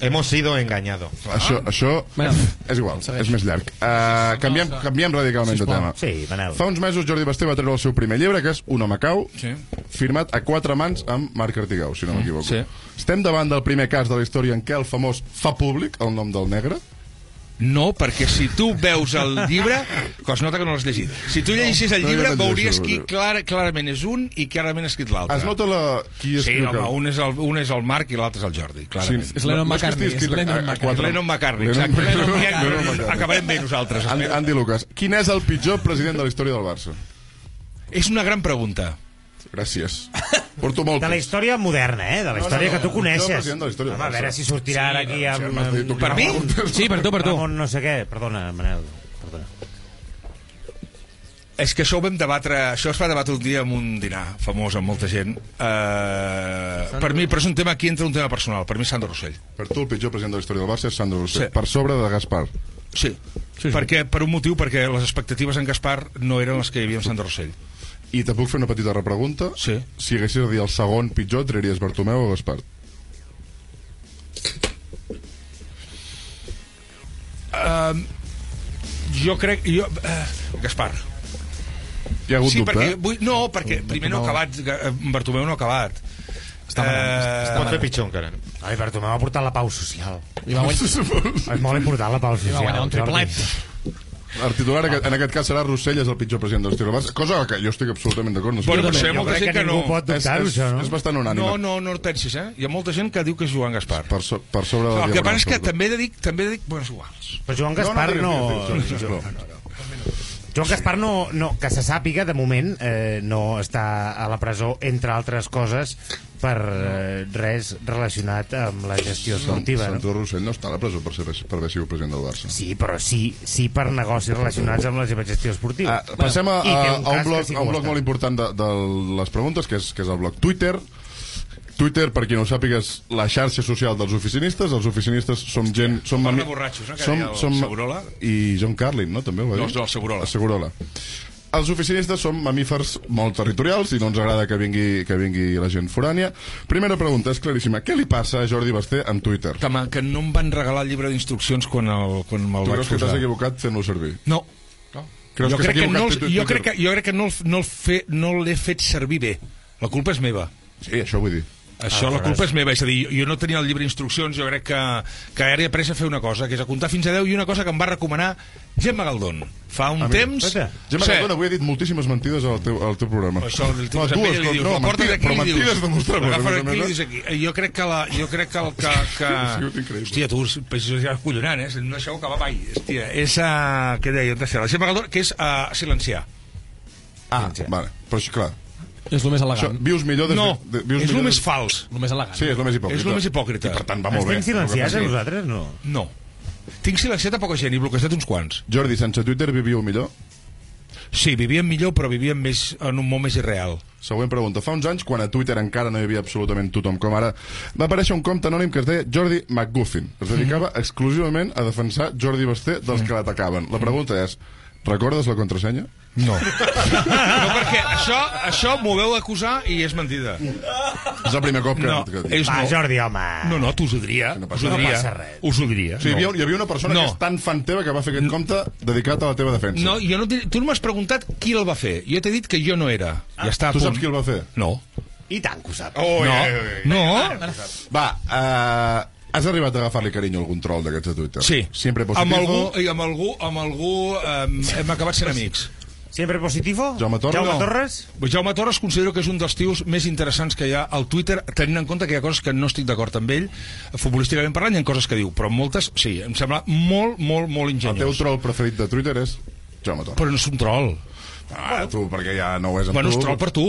Hemos sido engañados. Això, això Manel, és igual, és més llarg. Uh, canviem, canviem radicalment de tema. Sí, Manel. Fa uns mesos Jordi Basté va treure el seu primer llibre, que és Un home cau, Sí. firmat a quatre mans amb Marc Artigau, si no m'equivoco. Sí. Estem davant del primer cas de la història en què el famós fa públic el nom del negre. No, perquè si tu veus el llibre, que es nota que no l'has llegit. Si tu llegissis el no, llibre, no veuries qui no. clar, clarament és un i clarament ha escrit l'altre. Es nota la... qui Sí, escriu home, que- un és, el, un és el Marc i l'altre és el Jordi, clarament. Sí, És Lennon no és McCartney, és Lennon a McCartney. Lennon McCartney, Lennon exacte. McCartney. Lennon Lennon McCartney. Acabarem bé nosaltres. Andy Lucas, quin és el pitjor president de la història del Barça? És una gran pregunta. Gràcies. Porto molt De la història moderna, eh? De la història que tu coneixes. president de la història Home, a veure si sortirà ara aquí amb... dit amb- Per mi? Sí, per tu, per tu. Ramon no sé què. Perdona, Manel. Perdona. És que això ho vam debatre, això es va debatre un dia en un dinar famós amb molta gent. Uh, per mi, però és un tema aquí entra un tema personal. Per mi, Sandro Rossell. Per tu, el pitjor president de la història del Barça és Sandro Rossell. Sí. Per sobre de Gaspar. Sí. sí, sí. Perquè, per un motiu, perquè les expectatives en Gaspar no eren les que hi havia en Sandro Rossell. I te puc fer una petita repregunta? Sí. Si haguessis de dir el segon pitjor, traries Bartomeu o Gaspar? Uh, jo crec... Jo, uh, Gaspar. Hi ha hagut Sí, dubte, perquè... eh? Vull, no, perquè primer no ha acabat... eh, Bartomeu no ha acabat. Està malament, Eh, Pot fer pitjor encara. Ai, Bartomeu ha portat la pau social. I va guanyar, És molt important la pau i social. va guanyar un Jordi. El titular en aquest- en aquest cas serà Rossell és el pitjor president de la història del Barça, cosa que jo estic absolutament d'acord. No sé Bueno, però Jo molta crec gent que que ningú no. pot dubtar-ho, és, això, no? és bastant unànime. No, no, no et pensis, eh? Hi ha molta gent que diu que és Joan Gaspar. Per, so, per sobre de la El que passa és que també he de dir... També he de dir bueno, és iguals. Però Joan Gaspar no... digues, sisplau. Joan Gaspar no, no, que se sàpiga, de moment, eh, no està a la presó, entre altres coses, per eh, res relacionat amb la gestió esportiva. No? Sandro Rossell no està a la presó per, ser, per haver sigut president del Barça. Sí, però sí, sí per negocis relacionats amb la seva gestió esportiva. Ah, passem a, a, té a un un bloc, sí a un bloc molt important de, de les preguntes, que és, que és el bloc Twitter. Twitter, per qui no ho sàpiga, és la xarxa social dels oficinistes. Els oficinistes som gent... Som, ami- borratxos, no? Que som, som, Segurola. I John Carlin, no? També ho va No, dir? no, el Segurola. El Segurola. Els oficinistes som mamífers molt territorials i no ens agrada que vingui, que vingui la gent forània. Primera pregunta, és claríssima. Què li passa a Jordi Basté amb Twitter? Que, que no em van regalar el llibre d'instruccions quan, el, quan me'l Tu vaig creus que t'has posar. equivocat fent-lo servir? No. Creus jo que crec que, no, jo crec que, jo crec que no, no, el fe, no l'he fet servir bé. La culpa és meva. Sí, això vull dir. Això, la culpa és meva, és a dir, jo, no tenia el llibre d'instruccions, jo crec que, que ara he après a fer una cosa, que és a comptar fins a 10, i una cosa que em va recomanar Gemma Galdón. Fa un Ah, mira, temps... espera. Gemma Sí. Galdón avui ha dit moltíssimes mentides al teu, al teu programa. Això, el tipus no, dues, li dius, no, la mentides, aquí però i dius... mentides demostrables. L'agafes a més a aquí i dius aquí. Jo crec que, la, jo crec que, el, que, que... Hòstia, tu, ja collonant, eh? No deixeu acabar mai. Hòstia, és... Uh, què deia? La Gemma Galdón, que és uh, silenciar. Ah, vale. Però clar, És el més això, elegant. vius millor... Des No, de, vius és el millor més des- fals. El més elegant. Sí, és el més hipòcrita. És el més hipòcrita. I per tant va molt bé. Estem silenciats a nosaltres? No. No. Tinc silenciat a poca gent i bloquejat uns quants. Jordi, sense Twitter vivíeu millor? Sí, vivíem millor, però vivíem més, en un món més irreal. Següent pregunta. Fa uns anys, quan a Twitter encara no hi havia absolutament tothom com ara, va aparèixer un compte anònim que es deia Jordi McGuffin. Es dedicava exclusivament a defensar Jordi Basté dels que l'atacaven. La pregunta és, recordes la contrasenya? No. no, perquè això, això m'ho veu acusar i és mentida. És el primer cop que... No, que... és Va, no. Jordi, home. No, no, t'us ho diria. No us passa ho res. diria. No passa res. Us ho diria. O sigui, hi, havia, no. hi havia una persona No. que és tan fan teva que va fer aquest compte dedicat a la teva defensa. No, jo no tu no m'has preguntat qui el va fer. Jo t'he dit que jo no era. ja està Tu saps qui el va fer? No. I tant que ho sap. Oh, no. No. Va, uh, has arribat a agafar-li carinyo al control d'aquests de Twitter? Sí. Sempre amb positivo. algú, i amb algú, amb algú eh, hem acabat sent amics. Sempre positivo? Jaume Torres? Jaume No. Torres? Jaume Torres considero que és un dels tios més interessants que hi ha al Twitter, tenint en compte que hi ha coses que no estic d'acord amb ell, futbolísticament parlant, hi ha coses que diu, però moltes, sí, em sembla molt, molt, molt El teu ingeniós. troll preferit de Twitter és Jaume Torres. Però no és un troll. Ah, tu, perquè ja no ho és amb Bueno, tu. és troll per tu.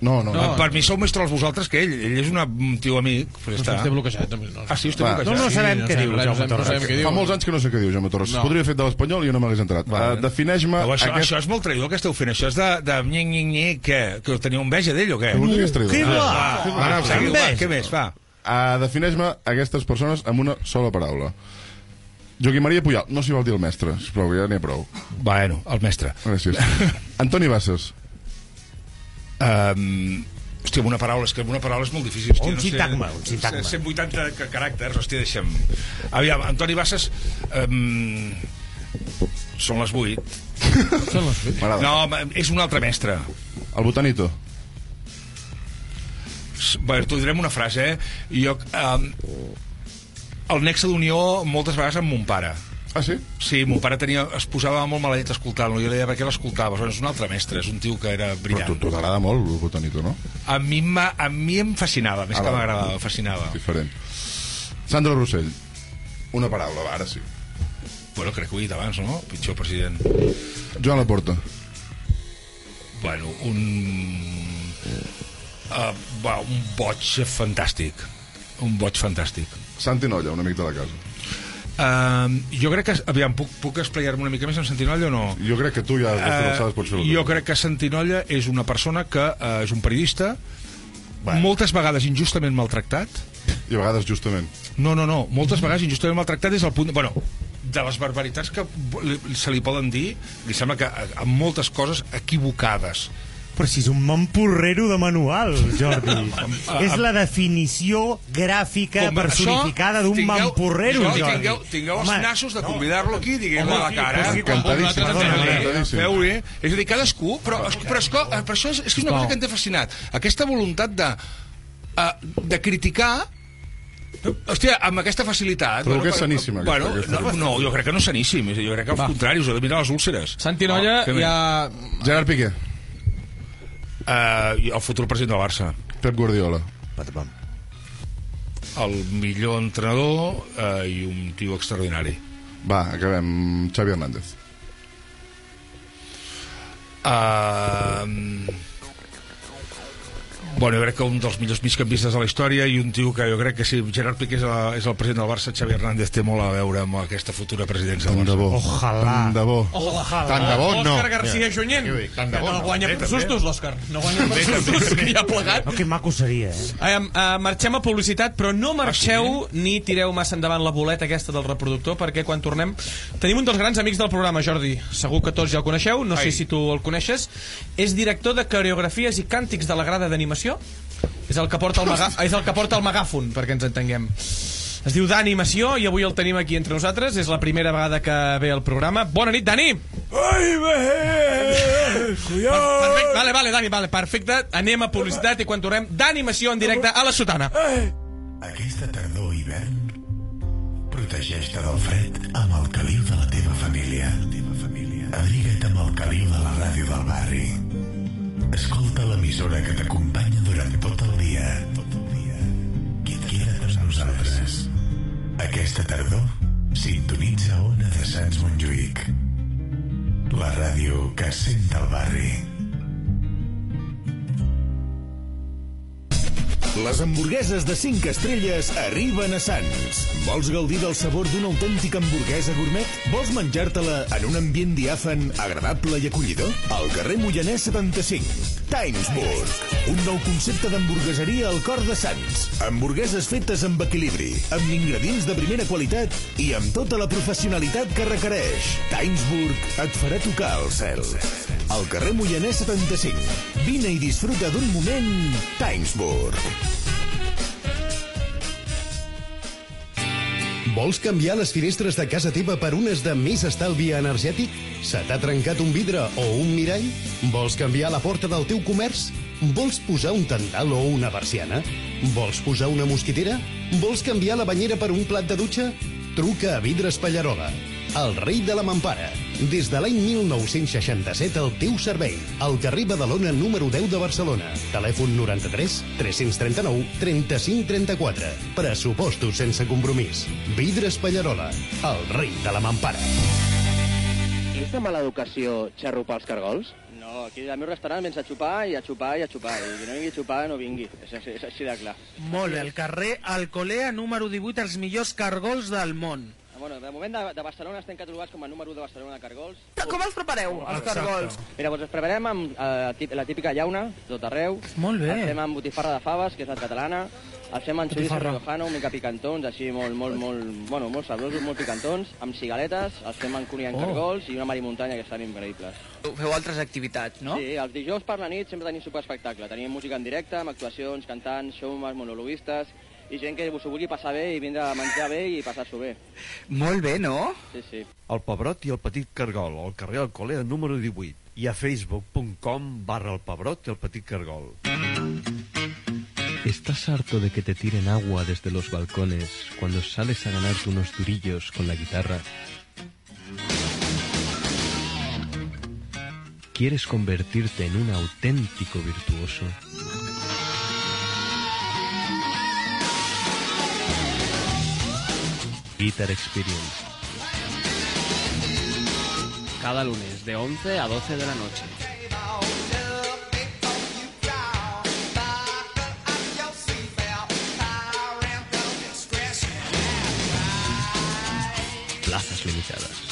No, no, no. No, per mi sou més trolls vosaltres que ell. Ell és una, un tio amic. Ja Està. està. Bloquejat. No, no. Ah, sí, Va. bloquejat. No, no Sí. sabem no què diu no Jaume sabem- no Torres. sabem què diu. Fa molts anys que no sé què diu Jaume Torres. No. Podria haver fet de l'Espanyol i jo no m'hagués entrat. Vale. Uh, Defineix-me... Però això, aquest... això és molt traïdor, que esteu fent. Això és de, de nyec, nyec, nyec, què? Que teniu enveja d'ell o què? Traïdor. Què va? Va, va, va, seguiu, va, què més? Va. Uh, Defineix-me aquestes persones amb una sola paraula. Joaquim Maria Puyal, no s'hi vol dir el mestre, sisplau, ja n'hi ha prou. Bueno, el mestre. Gràcies. Antoni Bassas, Um, hòstia, amb una paraula, és que amb una paraula és molt difícil. Hòstia, Un sintagma, un sintagma. 180 ca- caràcters, hòstia, deixa'm... Aviam, Antoni Bassas... Um, són les 8. m'agrada. No, ma- és un altre mestre. El Botanito, Bé, t'ho diré amb una frase, eh? Jo, um, el nexe d'unió moltes vegades amb mon pare. Ah sí? Sí, mon pare tenia, es posava molt maledet escoltant-lo. Jo li deia, per què l'escoltaves? Bueno, és un altre mestre, és un tio que era Però tu, brillant. tu t'agrada molt el Botanito, no? A mi, a mi em fascinava, més Ah, que va. m'agradava, em fascinava. Diferent. Sandra Rossell, una paraula, va, ara sí. Bueno, crec que ho he dit abans, no? Pitjor president. Joan Laporta, bueno, un... Uh, va, un boig fantàstic. Un boig fantàstic. Santi Nolla, un amic de la casa. Uh, jo crec que... Aviam, puc, puc esplaiar-me una mica més amb Santinolla o no? Jo crec que tu ja de l'alçada pots fer-ho. Eh, jo crec que Santinolla és una persona que uh, és un periodista bueno. moltes vegades injustament maltractat I a vegades justament. no, no, no, moltes vegades injustament maltractat és el punt... Bueno, de les barbaritats que se li poden dir, li sembla que eh, amb moltes coses equivocades. Però si és un mamporrero de manual, Jordi. és la definició gràfica Com- personificada d'un mamporrero, Jordi. Tingueu, tingueu els Home, nassos de convidar-lo aquí, diguem-ho a la cara. però Perdona, encantadíssim. Feu-li. És a dir, cadascú... Però, però, però això és, és que és una cosa que ens ha fascinat. Aquesta voluntat de, uh, de criticar Hòstia, amb aquesta facilitat... Trobo que és saníssima, aquesta- Bueno, aquesta- no, no, jo crec que no és saníssim. Jo crec que al contrari, us ha de mirar les úlceres. Santi Nolla Oh, fem- ja... Gerard Piqué, Uh, el futur president del Barça. Pep Guardiola. El millor entrenador uh, i un tio extraordinari. Va, acabem. Xavi Hernández. Uh, bueno, jo crec que un dels millors migcampistes de la història i un tio que jo crec que si Gerard Piqué és, el, és el president del Barça, Xavi Hernández té molt a veure amb aquesta futura presidència del Tant de Barça. bo. Ojalà. Tant de bo. Tant de bo, no. Òscar García Junyent. Què dic? Tant de bo, no no. guanya per sustos, l'Òscar. No guanya per sustos, que ja ha plegat. No, que maco seria, eh? Uh, uh, marxem a publicitat, però no marxeu ni tireu massa endavant la boleta aquesta del reproductor, perquè quan tornem... Tenim un dels grans amics del programa, Jordi. Segur que tots ja el coneixeu, no sé Ai. si tu el coneixes. És director de coreografies i càntics de la grada d'animació. És el que porta el, maga... és el que porta el megàfon, perquè ens entenguem. Es diu Dani Mació i avui el tenim aquí entre nosaltres. És la primera vegada que ve al programa. Bona nit, Dani! Ai, Perfecte, vale, vale, Dani, vale, perfecte. Anem a publicitat i quan tornem, Dani Mació en directe a la Sotana. Aquesta tardor i hivern protegeix-te del fred amb el caliu de la teva família. Abriga't amb el caliu de la ràdio del barri. Escolta l'emissora que t'acompanya durant tot el dia. Queda't amb nosaltres. Aquesta tardor sintonitza Ona de Sants Montjuïc. La ràdio que sent el barri. Les hamburgueses de 5 estrelles arriben a Sants. Vols gaudir del sabor d'una autèntica hamburguesa gourmet? Vols menjar-te-la en un ambient diàfan, agradable i acollidor? Al carrer Moianès 75, Timesburg. Un nou concepte d'hamburgueseria al cor de Sants. Hamburgueses fetes amb equilibri, amb ingredients de primera qualitat i amb tota la professionalitat que requereix. Timesburg et farà tocar el cel. Al carrer Moianès 75. Vine i disfruta d'un moment Timesburg. Vols canviar les finestres de casa teva per unes de més estalvi energètic? Se t'ha trencat un vidre o un mirall? Vols canviar la porta del teu comerç? Vols posar un tendal o una persiana? Vols posar una mosquitera? Vols canviar la banyera per un plat de dutxa? Truca a Vidres Pallarola, el rei de la mampara. Des de l'any 1967 al teu servei. Al carrer Badalona número 10 de Barcelona. Telèfon 93 339 35 34. Pressupostos sense compromís. Vidres Pallarola, el rei de la mampara. És de mala educació xarrupar els cargols? No, aquí al meu restaurant vens a xupar i a xupar i a xupar. I qui no vingui a xupar, no vingui. És, així- és així de clar. Molt bé, el carrer Alcolea número 18, els millors cargols del món. Bueno, de moment de, de Barcelona estem catalogats com a número 1 de Barcelona de cargols. Com els prepareu, els cargols? Mira, doncs els preparem amb eh, la típica llauna, tot arreu. Molt bé. El fem amb botifarra de faves, que és la catalana. El fem amb xoriço riojano, una mica picantons, així molt, molt, molt, bueno, molt sabrosos, molt picantons, amb cigaletes, els fem amb cuní en Oh. cargols i una marimuntanya que estan increïbles. Feu altres activitats, no? Sí, els dijous per la nit sempre tenim superespectacle. Tenim música en directe, amb actuacions, cantants, showmans, monologuistes, i gent que s'ho vulgui passar bé i vindre a menjar bé i passar-s'ho bé. Molt bé, no? Sí, sí. El Pebrot i el Petit Cargol, al carrer Alcolea número 18 i a facebook.com barra el Pebrot i el Petit Cargol. ¿Estás harto de que te tiren agua desde los balcones cuando sales a ganarte unos durillos con la guitarra? ¿Quieres convertirte en un auténtico virtuoso? Guitar Experience. Cada lunes de 11 a 12 de la noche. Plazas limitadas.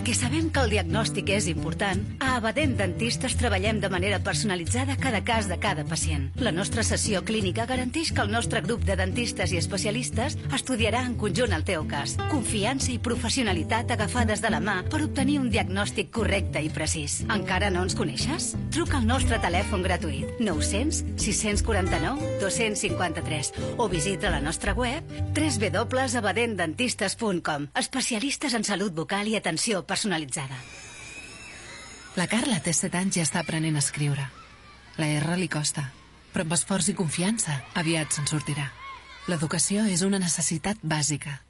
Perquè sabem que el diagnòstic és important, a Abadent Dentistes treballem de manera personalitzada cada cas de cada pacient. La nostra sessió clínica garanteix que el nostre grup de dentistes i especialistes estudiarà en conjunt el teu cas. Confiança i professionalitat agafades de la mà per obtenir un diagnòstic correcte i precís. Encara no ens coneixes? Truca al nostre telèfon gratuït 900 649 253 o visita la nostra web www.abadentdentistes.com Especialistes en salut bucal i atenció personalitzada. La Carla té 7 anys i està aprenent a escriure. La R li costa, però amb esforç i confiança aviat se'n sortirà. L'educació és una necessitat bàsica.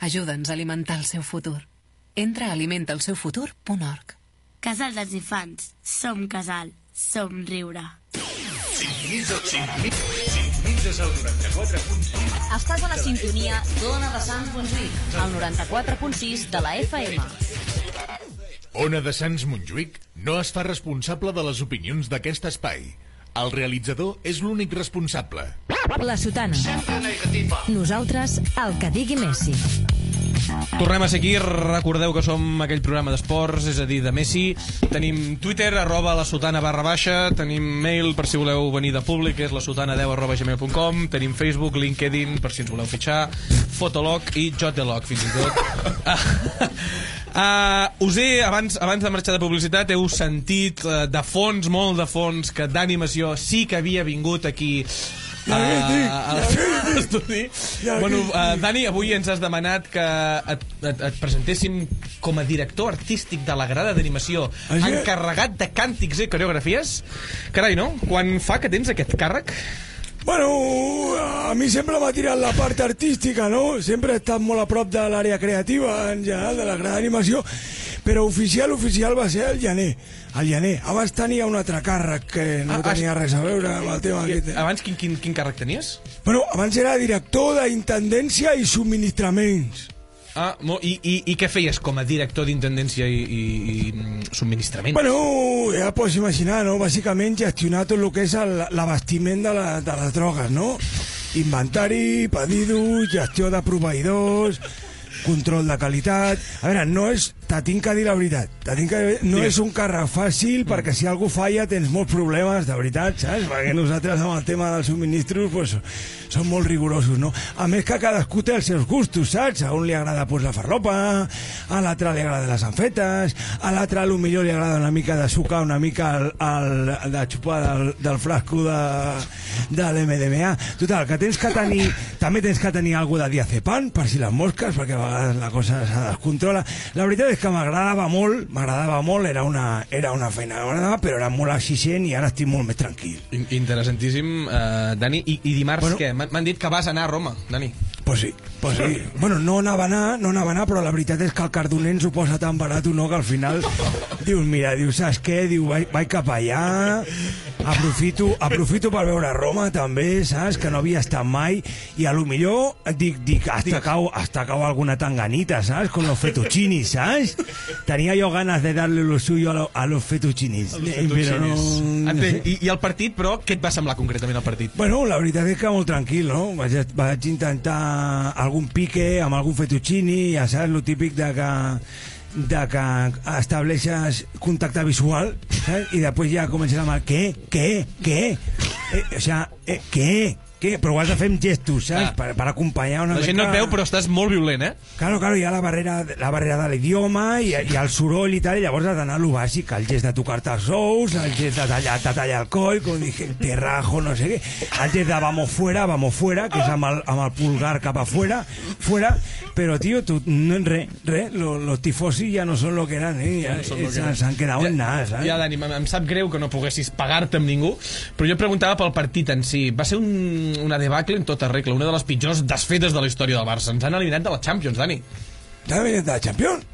Ajuda'ns a alimentar el seu futur. Entra a alimentalseufutur.org. Casal dels infants. Som casal. Som riure. 5.000 al 94.6. Estàs a la sintonia d'Ona de Sant Montjuïc, al 94.6 de la FM. Ona de Sants Montjuïc no es fa responsable de les opinions d'aquest espai. El realitzador és l'únic responsable. La Sotana. Nosaltres, el que digui Messi. Tornem a ser aquí, recordeu que som aquell programa d'esports, és a dir, de Messi. Tenim Twitter, arroba la sotana barra baixa, tenim mail per si voleu venir de públic, és la sotana10 arroba gmail.com, tenim Facebook, LinkedIn, per si ens voleu fitxar, Fotolog i Jotelog, fins i tot. Uh, us he, abans, abans de marxar de publicitat, heu sentit uh, de fons, molt de fons, que d'animació sí que havia vingut aquí uh, a l'estudi. Bueno, uh, Dani, avui ens has demanat que et, et, et presentéssim com a director artístic de la grada d'animació, Ah, encarregat de càntics i coreografies. Carai, no? Quan fa que tens aquest càrrec? Bueno, a mi sempre m'ha tirat la part artística, no? Sempre he estat molt a prop de l'àrea creativa, en general, de la gran animació, però oficial, oficial va ser el gener. El gener. Abans tenia un altre càrrec que no Ah, ah, tenia res a veure amb el tema aquest. Abans quin, quin, quin càrrec tenies? Bueno, abans era director d'intendència i subministraments. Ah, i, i, I què feies com a director d'intendència i, i, i mm, subministrament? Bueno, ja pots imaginar, no? Bàsicament gestionar tot el que és l'abastiment de, la, de les drogues, no? Inventari, pedidos, gestió de proveïdors, control de qualitat... A veure, no és... Te tinc que dir la veritat. Te tinc que dir, no Digues. és un càrrec fàcil perquè si algú falla tens molts problemes, de veritat, saps? Perquè nosaltres amb el tema dels subministros pues, som molt rigorosos, no? A més que cadascú té els seus gustos, saps? A un li agrada pues, la farlopa, a l'altre li agrada les amfetes, a l'altre millor li agrada una mica de sucar, una mica el, el, de xupar del, del frasco de, de l'MDMA. Total, que tens que tenir... També tens que tenir alguna de diazepam, per si les mosques, perquè a vegades la cosa se descontrola. La veritat és que m'agradava molt, m'agradava molt, era una, era una feina que m'agradava, però era molt exigent i ara estic molt més tranquil. In- Interessantíssim, uh, Dani. I, I dimarts bueno, què? M'han dit que vas anar a Roma, Dani. Pues sí, pues sí. Bueno, no anava a anar, no anava a anar, però la veritat és que el cardoner ens ho posa tan barat no, que al final dius, mira, dius, saps què? Diu, vaig, vaig cap allà, aprofito, aprofito per veure Roma també, saps? Que no havia estat mai, i a lo millor dic, dic hasta cau, hasta cau alguna tanganita, saps? Con los fettuccini, saps? Tenia jo ganes de darle lo suyo a, lo, a los fettuccinis. Eh, Però no, no Entenc. I, I el partit, però, què et va semblar concretament el partit? Bueno, la veritat és que molt tranquil, no? Vaig, vaig intentar algun pique amb algun fettuccini, ja saps, lo típic de que de que estableixes contacte visual saps? i després ja comences amb el què, què, què eh, o sea, eh, què, què però ho has de fer amb gestos, saps? Ah. Per, per acompanyar una La gent no et mica- veu, però estàs molt violent, eh? Claro, claro, hi ha la barrera, la barrera de l'idioma i, i el soroll i tal, i llavors has d'anar a lo bàsic, el gest de tocar-te els ous, el gest de tallar, de tallar el coll, com dije, te rajo, no sé què, el gest de vamos fuera, vamos fuera, que és amb el, amb el pulgar cap afuera, fuera, però, tio, tu, no, re, re, lo, los tifosi ja no són lo que eren, eh? Ja, No lo que s'han quedat en nada, saps? Ja, Dani, em, em sap greu que no poguessis pagar-te amb ningú, però jo preguntava pel partit en si. Va ser un, una debacle en tota regla, una de les pitjors desfetes de la història del Barça. Ens han eliminat de la Champions, Dani. Ja ha venit de la Champions?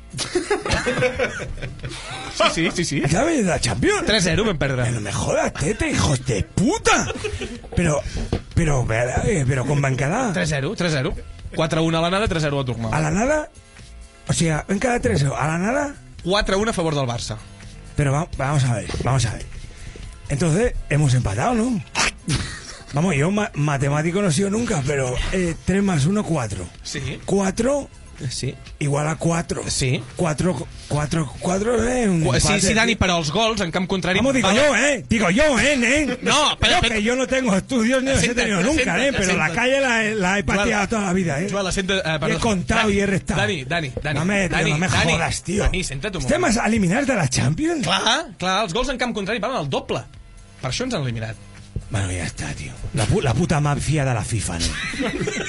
Sí, sí, sí, sí. Venit de la Champions? 3-0 vam perdre. No me jodas, tete, hijos de puta! Però, però, eh, però com van quedar? 3-0, 3-0. 4-1 a l'anada, 3-0 a tornar. A la nada, o sea, ven cada tres, a la nada, 4-1 a favor del Barça. pero va- vamos a ver, vamos a ver. Entonces, hemos empatado, ¿no? Vamos, yo ma- matemático no he sido nunca, pero eh, 3 más 1, 4. Sí. 4 sí. igual a 4. Sí. 4, 4, 4, eh, un Sí, empate. sí, Dani, però els gols en camp contrari... Vamos, digo vale. yo, ¿eh? Digo yo, ¿eh, nen? No, Creo que yo no tengo estudios ni los he tenido nunca, ¿eh? Pero la calle la, la he pateado toda la vida, ¿eh? Joel, senta, eh, perdó. he contado Dani, y he restado. Dani, Dani, Dani. No me, Dani, no me Dani, jodas, tío. Dani, senta't un Estem moment. eliminats de la Champions? Clar, clar, els gols en camp contrari valen el doble. Per això ens han eliminat. Bueno, ya está, tío. La, pu- la puta mafia de la FIFA, no?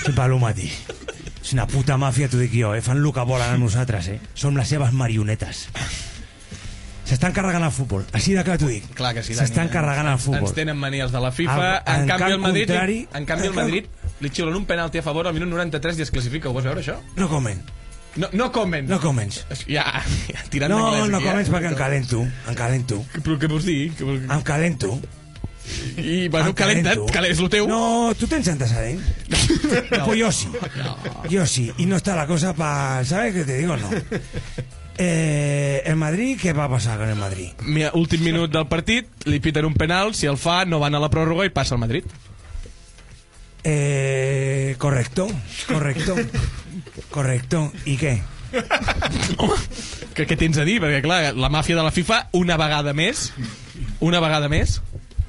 Sempre el mateix. És una puta màfia, t'ho dic jo, eh? Fan el que volen a nosaltres, eh? Som les seves marionetes. S'estan carregant el futbol. Així de clar t'ho dic. Clar que sí. S'estan carregant el futbol. Ens tenen manies de la FIFA. Al- en, en canvi, el Madrid, contrari- en canvi, el Madrid li xiulen un penalti a favor al minut 93 i es classifica. Ho vas veure, això? No comen. No, no comen. No comens. Ja, ja tirant No, d'anglès no aquí, comens eh? perquè em calento. Em calento. Però què vols dir? Vols... Em calento. I, bueno, Em calenta't, calento. calent, és el teu. No, tu tens antecedent. No. Pues yo sí. Yo sí. Y no está la cosa para... ¿Sabes qué te digo? No. Eh, el Madrid, ¿qué va a pasar con el Madrid? Mira, últim minut del partit, li piten un penal, si el fa no van a la pròrroga i passa al Madrid. Eh, correcto, correcto, correcto. ¿Y qué? Que, què tens a dir? Perquè, clar, la màfia de la FIFA, una vegada més, una vegada més...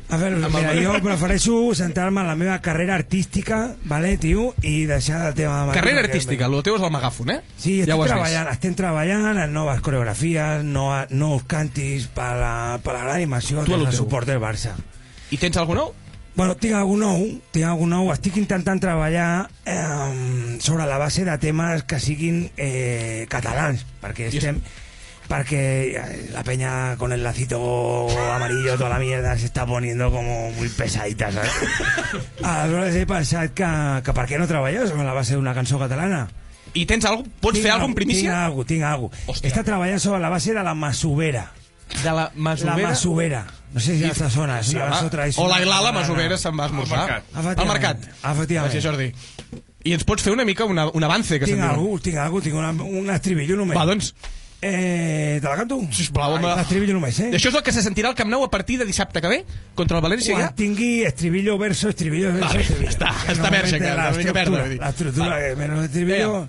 A veure, el mira, Madrid. jo prefereixo centrar-me en la meva carrera artística, vale, tio, i deixar el tema... de Carrera artística, el teu és el megàfon, eh? Sí, ja estem treballant, estem treballant en noves coreografies, no, nous cantis per la, per a l'animació Tu a des lo del suport del Barça. I tens algun nou? Bueno, tinc algun nou, tinc algun nou. Estic intentant treballar eh, sobre la base de temes que siguin eh, catalans, perquè estem... Porque eh, la peña con el lacito amarillo, toda la mierda, se está poniendo como muy pesadita, ¿sabes? Aleshores he pensat que, que per què no treballes sobre la base d'una cançó catalana? I tens algo? Pots fer alguna en primícia? Tinc algo, tinc algo. Hòstia. Està treballant sobre la base de la masovera. De la masovera? La masovera. No sé si ja te sona, és Sí, una home. cançó tradicional. O la Ilala Masovera se'n va a esmorzar. Al mercat. Al mercat. Efectivament. Gràcies, Jordi. I ens pots fer una mica una, un avance, que Tinc algo, tinc algo, tinc una, un estribillo només. Va, doncs. Eh, te la canto? Sisplau, home. L'estribillo només, eh? Això és el que se sentirà al Camp Nou a partir de dissabte que ve? Contra el València Quan ja? tingui estribillo, verso, estribillo, verso, Vale, estribillo. està- Que està verge, la una mica verda, estructura, vull dir. La estructura, Vale. eh, menos estribillo...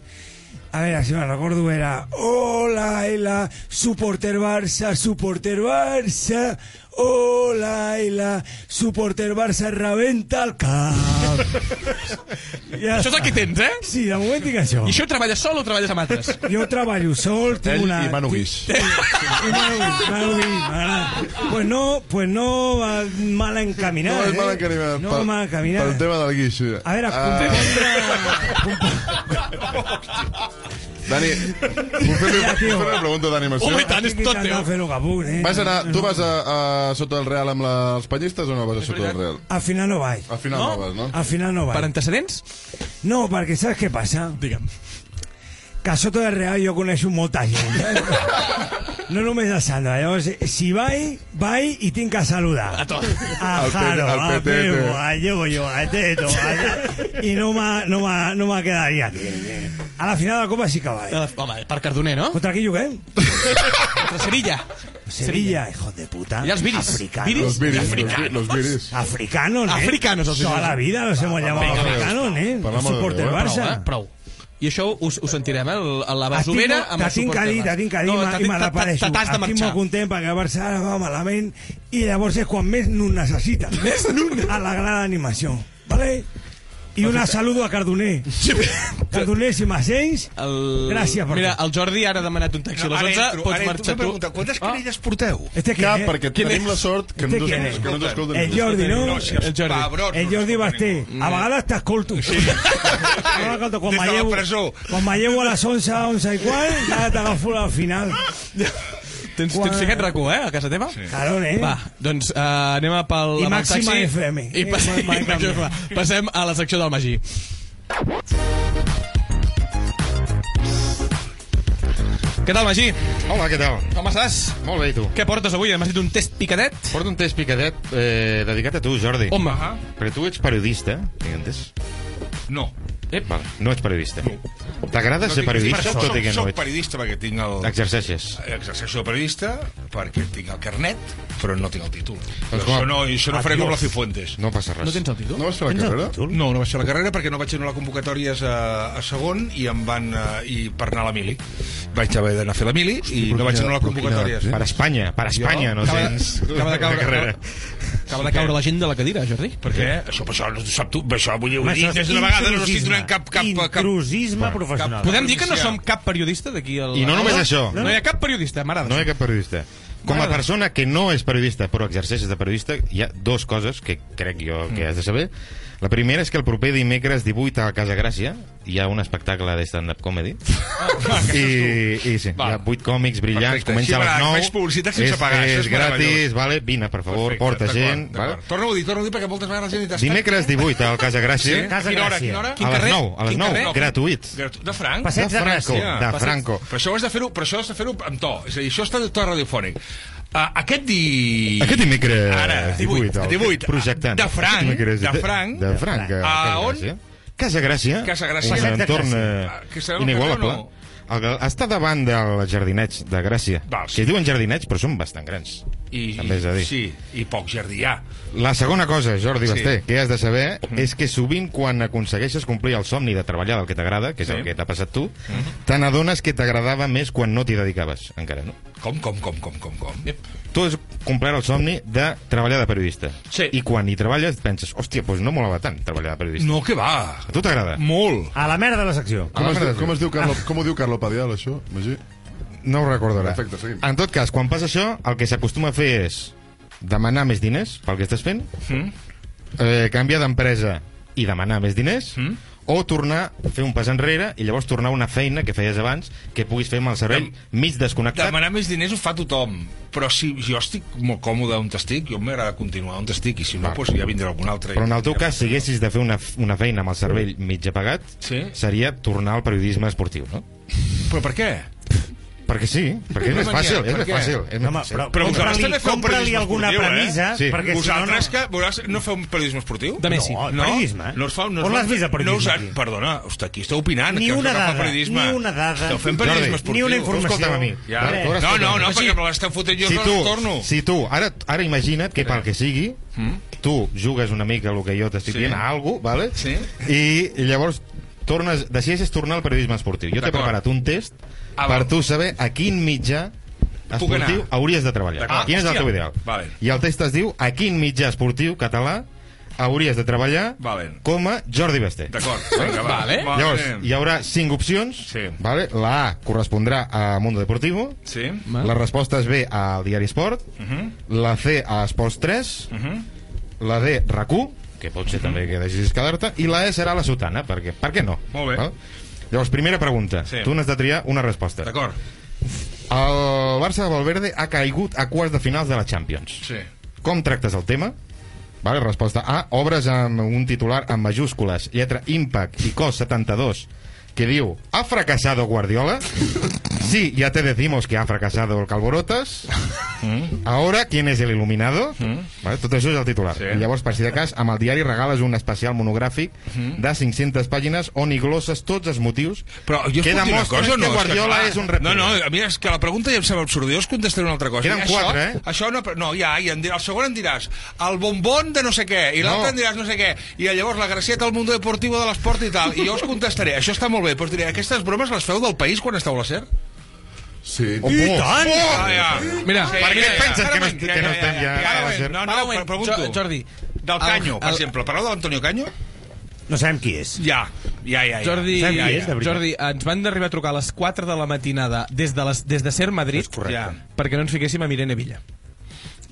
A ver, si me recuerdo era Hola, la supporter Barça, supporter Barça Hola, la supporter Barça rebenta el cap ja Això és el que tens, eh? Sí, de moment tinc això I això treballes sol o treballes amb altres? Jo treballo sol, tinc Ell una... i Manu Guix. I Manu Guix, Manu Guix, m'agrada. Pues no, pues no va mal encaminat, No és mal eh? encaminat. No pel- mal encaminat. Pel tema del guix. A veure, Ah, Dani, puc fer-li fer una pregunta d'animació? Home, i tant, és tot teu. Fer eh? Vas anar, tu vas a, a sota el Real amb la, els penyistes o no vas a sota el Real? Al final no vaig. Al final no, vas, no? Al final no vaig. Per antecedents? No, perquè saps què passa? Digue'm. Que a sota del Real jo coneixo molta gent. saps? No només a Sandra. Llavors, si vaig, vaig i tinc que saludar. A tot. A Al Jaro, Pete- al a Petete. Pepo, a Yoyo, a Teto, a... I no m'ha no m'ha- no m'ha quedat aquí. A la final de la Copa sí que vaig. Home, per Cardoner, no? Contra qui juguem? Contra Sevilla. Sevilla, hijos de puta. I els viris. Africanos. Viris? Los viris, Africanos. los viris. Africanos, ¿eh? Africanos, els Toda viris. la vida los hemos llamado Vinga, vinga. africanos, ¿eh? Per Los l'amor de supporters Déu, eh? Barça. Prou, eh? Prou. I això ho, ho sentirem, eh? La Estic basovera amb el T'atinc suport que dir, t'atinc que dir, No, i me l'apareixo. Estic molt content perquè el Barça va malament i llavors és quan més no necessita. Més a la gran animació. Vale? I una saludo a Cardoner. Cardoner, si m'asseis, El... Gràcies per Mira, el Jordi ara ha demanat un taxi a les 11, pots marxar tu. Pregunta, quantes querelles porteu? este quién Cap, es? perquè tenim la sort que no Este es? que no ens escolten. El Jordi, no? No, si El Jordi. cabrons, El no Jordi Basté. ningú. A vegades t'escolto. Sí. Quan Des de la presó. quan me llevo a les 11, 11 i quart, ja t'agafo al final. Tens, Quan- tens ficat rac eh, a casa teva? Sí. Caron, eh? Va, doncs uh, anem a pel, I Màxima taxi. FM. I, pas, Eh, i, mai canvia. passem a la secció del Magí. Què tal, Magí? Hola, què tal? Com estàs? Molt bé, i tu? Què portes avui? M'has dit un test picadet? Porto un test picadet eh, dedicat a tu, Jordi. Home. Perquè tu ets periodista, tinc entès? No. Vale. No ets periodista. T'agrada No ser periodista soc, tot i soc, que no soc ets? periodista perquè tinc el... Exerceixes. Exerceixo de periodista perquè tinc el carnet, però no tinc el títol. Doncs això no, això no faré com la. Cifuentes. No passa res. No tens el títol? No vas fer la Tens carrera? No, no vaig fer la carrera perquè no vaig anar a convocatòries a, a segon i em van eh, i per anar a la mili. Vaig haver d'anar a fer la mili i no vaig anar a les convocatòries. Per Espanya, per Espanya, no Acaba- tens acaba de caure- la. Acaba de caure la gent de la cadira, Jordi. Per què? Això, per això no ho sap tu, per això vull dir, això és des d'una vegada, no estic donant cap... cap, cap Intrusisme cap, professional. Podem dir que no som cap periodista d'aquí al... I no només això. No hi ha cap periodista, m'agrada. No hi ha cap periodista. Com a persona que no és periodista però exerceixes de periodista, hi ha dues coses que crec jo que has de saber. La primera és que el proper dimecres 18 a Casa Gràcia hi ha un espectacle de stand-up comedy. I, i sí, hi ha vuit còmics brillants, Perfecte. comença a les va, 9. faig publicitat sense és, pagar, és és gratis, vale? vine, per favor, Perfecte, porta gent. Vale? Torna-ho a dir, torna-ho a dir, perquè moltes vegades la gent t'està... Dimecres 18 al Casa Gràcia. Sí? Casa Quina hora, quina hora? Quin A les carrer? 9, a les Quin 9, carrer? gratuït. Gratu- De franc? Passeig de Franco, Gràcia. de Franco. Però això ho has de fer-ho però això has de fer-ho amb to. És a dir, això està de to radiofònic. Uh, aquest di... Aquest dimecres Ara, 18, al 18, projectant. de franc, Aquest dimecres de franc, de franc, a a Casa on? Gràcia. Casa Gràcia, Casa Gràcia. un de entorn Gràcia. Ah, que inigualable. carrer o El, està davant del jardinets de Gràcia, Val, que es diuen jardinets però són bastant grans. I, També és a dir. Sí, i poc jardí hi ha. La segona cosa, Jordi Sí. Basté, que has de saber és que sovint quan aconsegueixes complir el somni de treballar del que t'agrada, que és Sí. el que t'ha passat tu, te n'adones que t'agradava més quan no t'hi dedicaves, encara, no? Com, com, com, com, com, com? Tu has complert el somni de treballar de periodista. Sí. I quan hi treballes penses, hòstia, doncs no molava tant treballar de periodista. No, que va. A tu t'agrada? Molt. A la merda de la secció. Com, es, com, es diu Carlo, com ho diu Carlo Padial, això, Magí? No ho recordo ara. Perfecte, seguim. En tot cas, quan passa això, el que s'acostuma a fer és demanar més diners pel que estàs fent, Mm. eh, canviar d'empresa i demanar més diners, Mm. o tornar a fer un pas enrere i llavors tornar a una feina que feies abans que puguis fer amb el cervell mig desconnectat. Demanar més diners ho fa tothom, però si jo estic molt còmode on estic, jo m'agrada continuar on estic, i si no, doncs ja vindrà algun altre. Però en el teu cas, si haguessis de fer una, una feina amb el cervell mig apagat, Sí? seria tornar al periodisme esportiu, no? Però per què? Perquè sí, perquè és No més fàcil, és més fàcil. És més Home, fàcil. però- Però vosaltres Compra-li- també feu compra-li periodisme alguna esportiu, premissa, eh? Sí. perquè si no, Vosaltres no... que veuràs, no feu un periodisme esportiu? De Messi. No, periodisme. No es fa, no es On l'has vist, de periodisme, No us ha, aquí? perdona, hosti, aquí esteu opinant. Ni que us una dada, periodisme. ni una dada. Esteu fent Jordi, periodisme ni esportiu. una informació. Escolta'm a mi. Ja. No, no, no, perquè me l'esteu fotent jo si us tu, el torno. si tu, ara, ara imagina't que pel que sigui, tu jugues una mica el que jo t'estic dient a algú, vale? Sí. I, i llavors tornes, decideixes tornar al periodisme esportiu. Jo t'he preparat un test Ah, per tu saber a quin mitjà esportiu hauries de treballar. D'acord. Quin és el teu ideal? Vale. I el test es diu a quin mitjà esportiu català hauries de treballar Vale. com a Jordi Basté. D'acord, vinga, va. Vale. Va, Llavors, hi haurà cinc opcions. Sí. Vale? La A correspondrà a Mundo Deportivo. Sí. La resposta és B al Diari Esport. Mhm. La C a Esports 3. Mhm. La D, RAC1, que pot ser també que deixis quedar-te. I la E serà la Sotana, perquè, per què no? Molt bé. Val? Llavors, primera pregunta. Sí. Tu n'has de triar una resposta. D'acord. El Barça de Valverde ha caigut a quarts de finals de la Champions. Sí. Com tractes el tema? Vale, resposta A. Obres amb un titular amb majúscules, lletra Impact i cos 72, que diu ¿Ha fracasado Guardiola? Sí, ya te decimos que ha fracasado el Calborotas. Ahora, ¿quién es el iluminado? Vale, tot això és el titular. Sí. I llavors, per si de cas, amb el diari regales un especial monogràfic de 500 pàgines on hi glosses tots els motius Però jo que demostren cosa no? que Guardiola clar, és un repte. No, no, a mi és que la pregunta ja em sembla absurda. Jo us contestaré una altra cosa. Queden això, quatre, eh? Això no, no ja, i en, el segon em diràs el bombón de no sé què, i l'altre No. em diràs no sé què, i llavors la gracieta al mundo deportivo de l'esport i tal, i jo us contestaré, això està molt bé, però us diré, aquestes bromes les feu del país quan esteu a la SER? Sí. Oh, I tant! Oh, ja. Mira, Sí, per què ja, ja, penses ja, que no ja, est- ja, que no ja, estem ja ja, a la ja, SER? No, Para no, moment, pregunto. Jo- Jordi. Del Canyo, El- per exemple. Parleu de l'Antonio Canyo? No sabem qui és. Ja, ja, ja. ja. Jordi, Sabem ja, ja. és. Jordi, ens van d'arribar a trucar a les 4 de la matinada des de, les, des de Ser Madrid Ja. perquè no ens fiquéssim amb Irene Villa.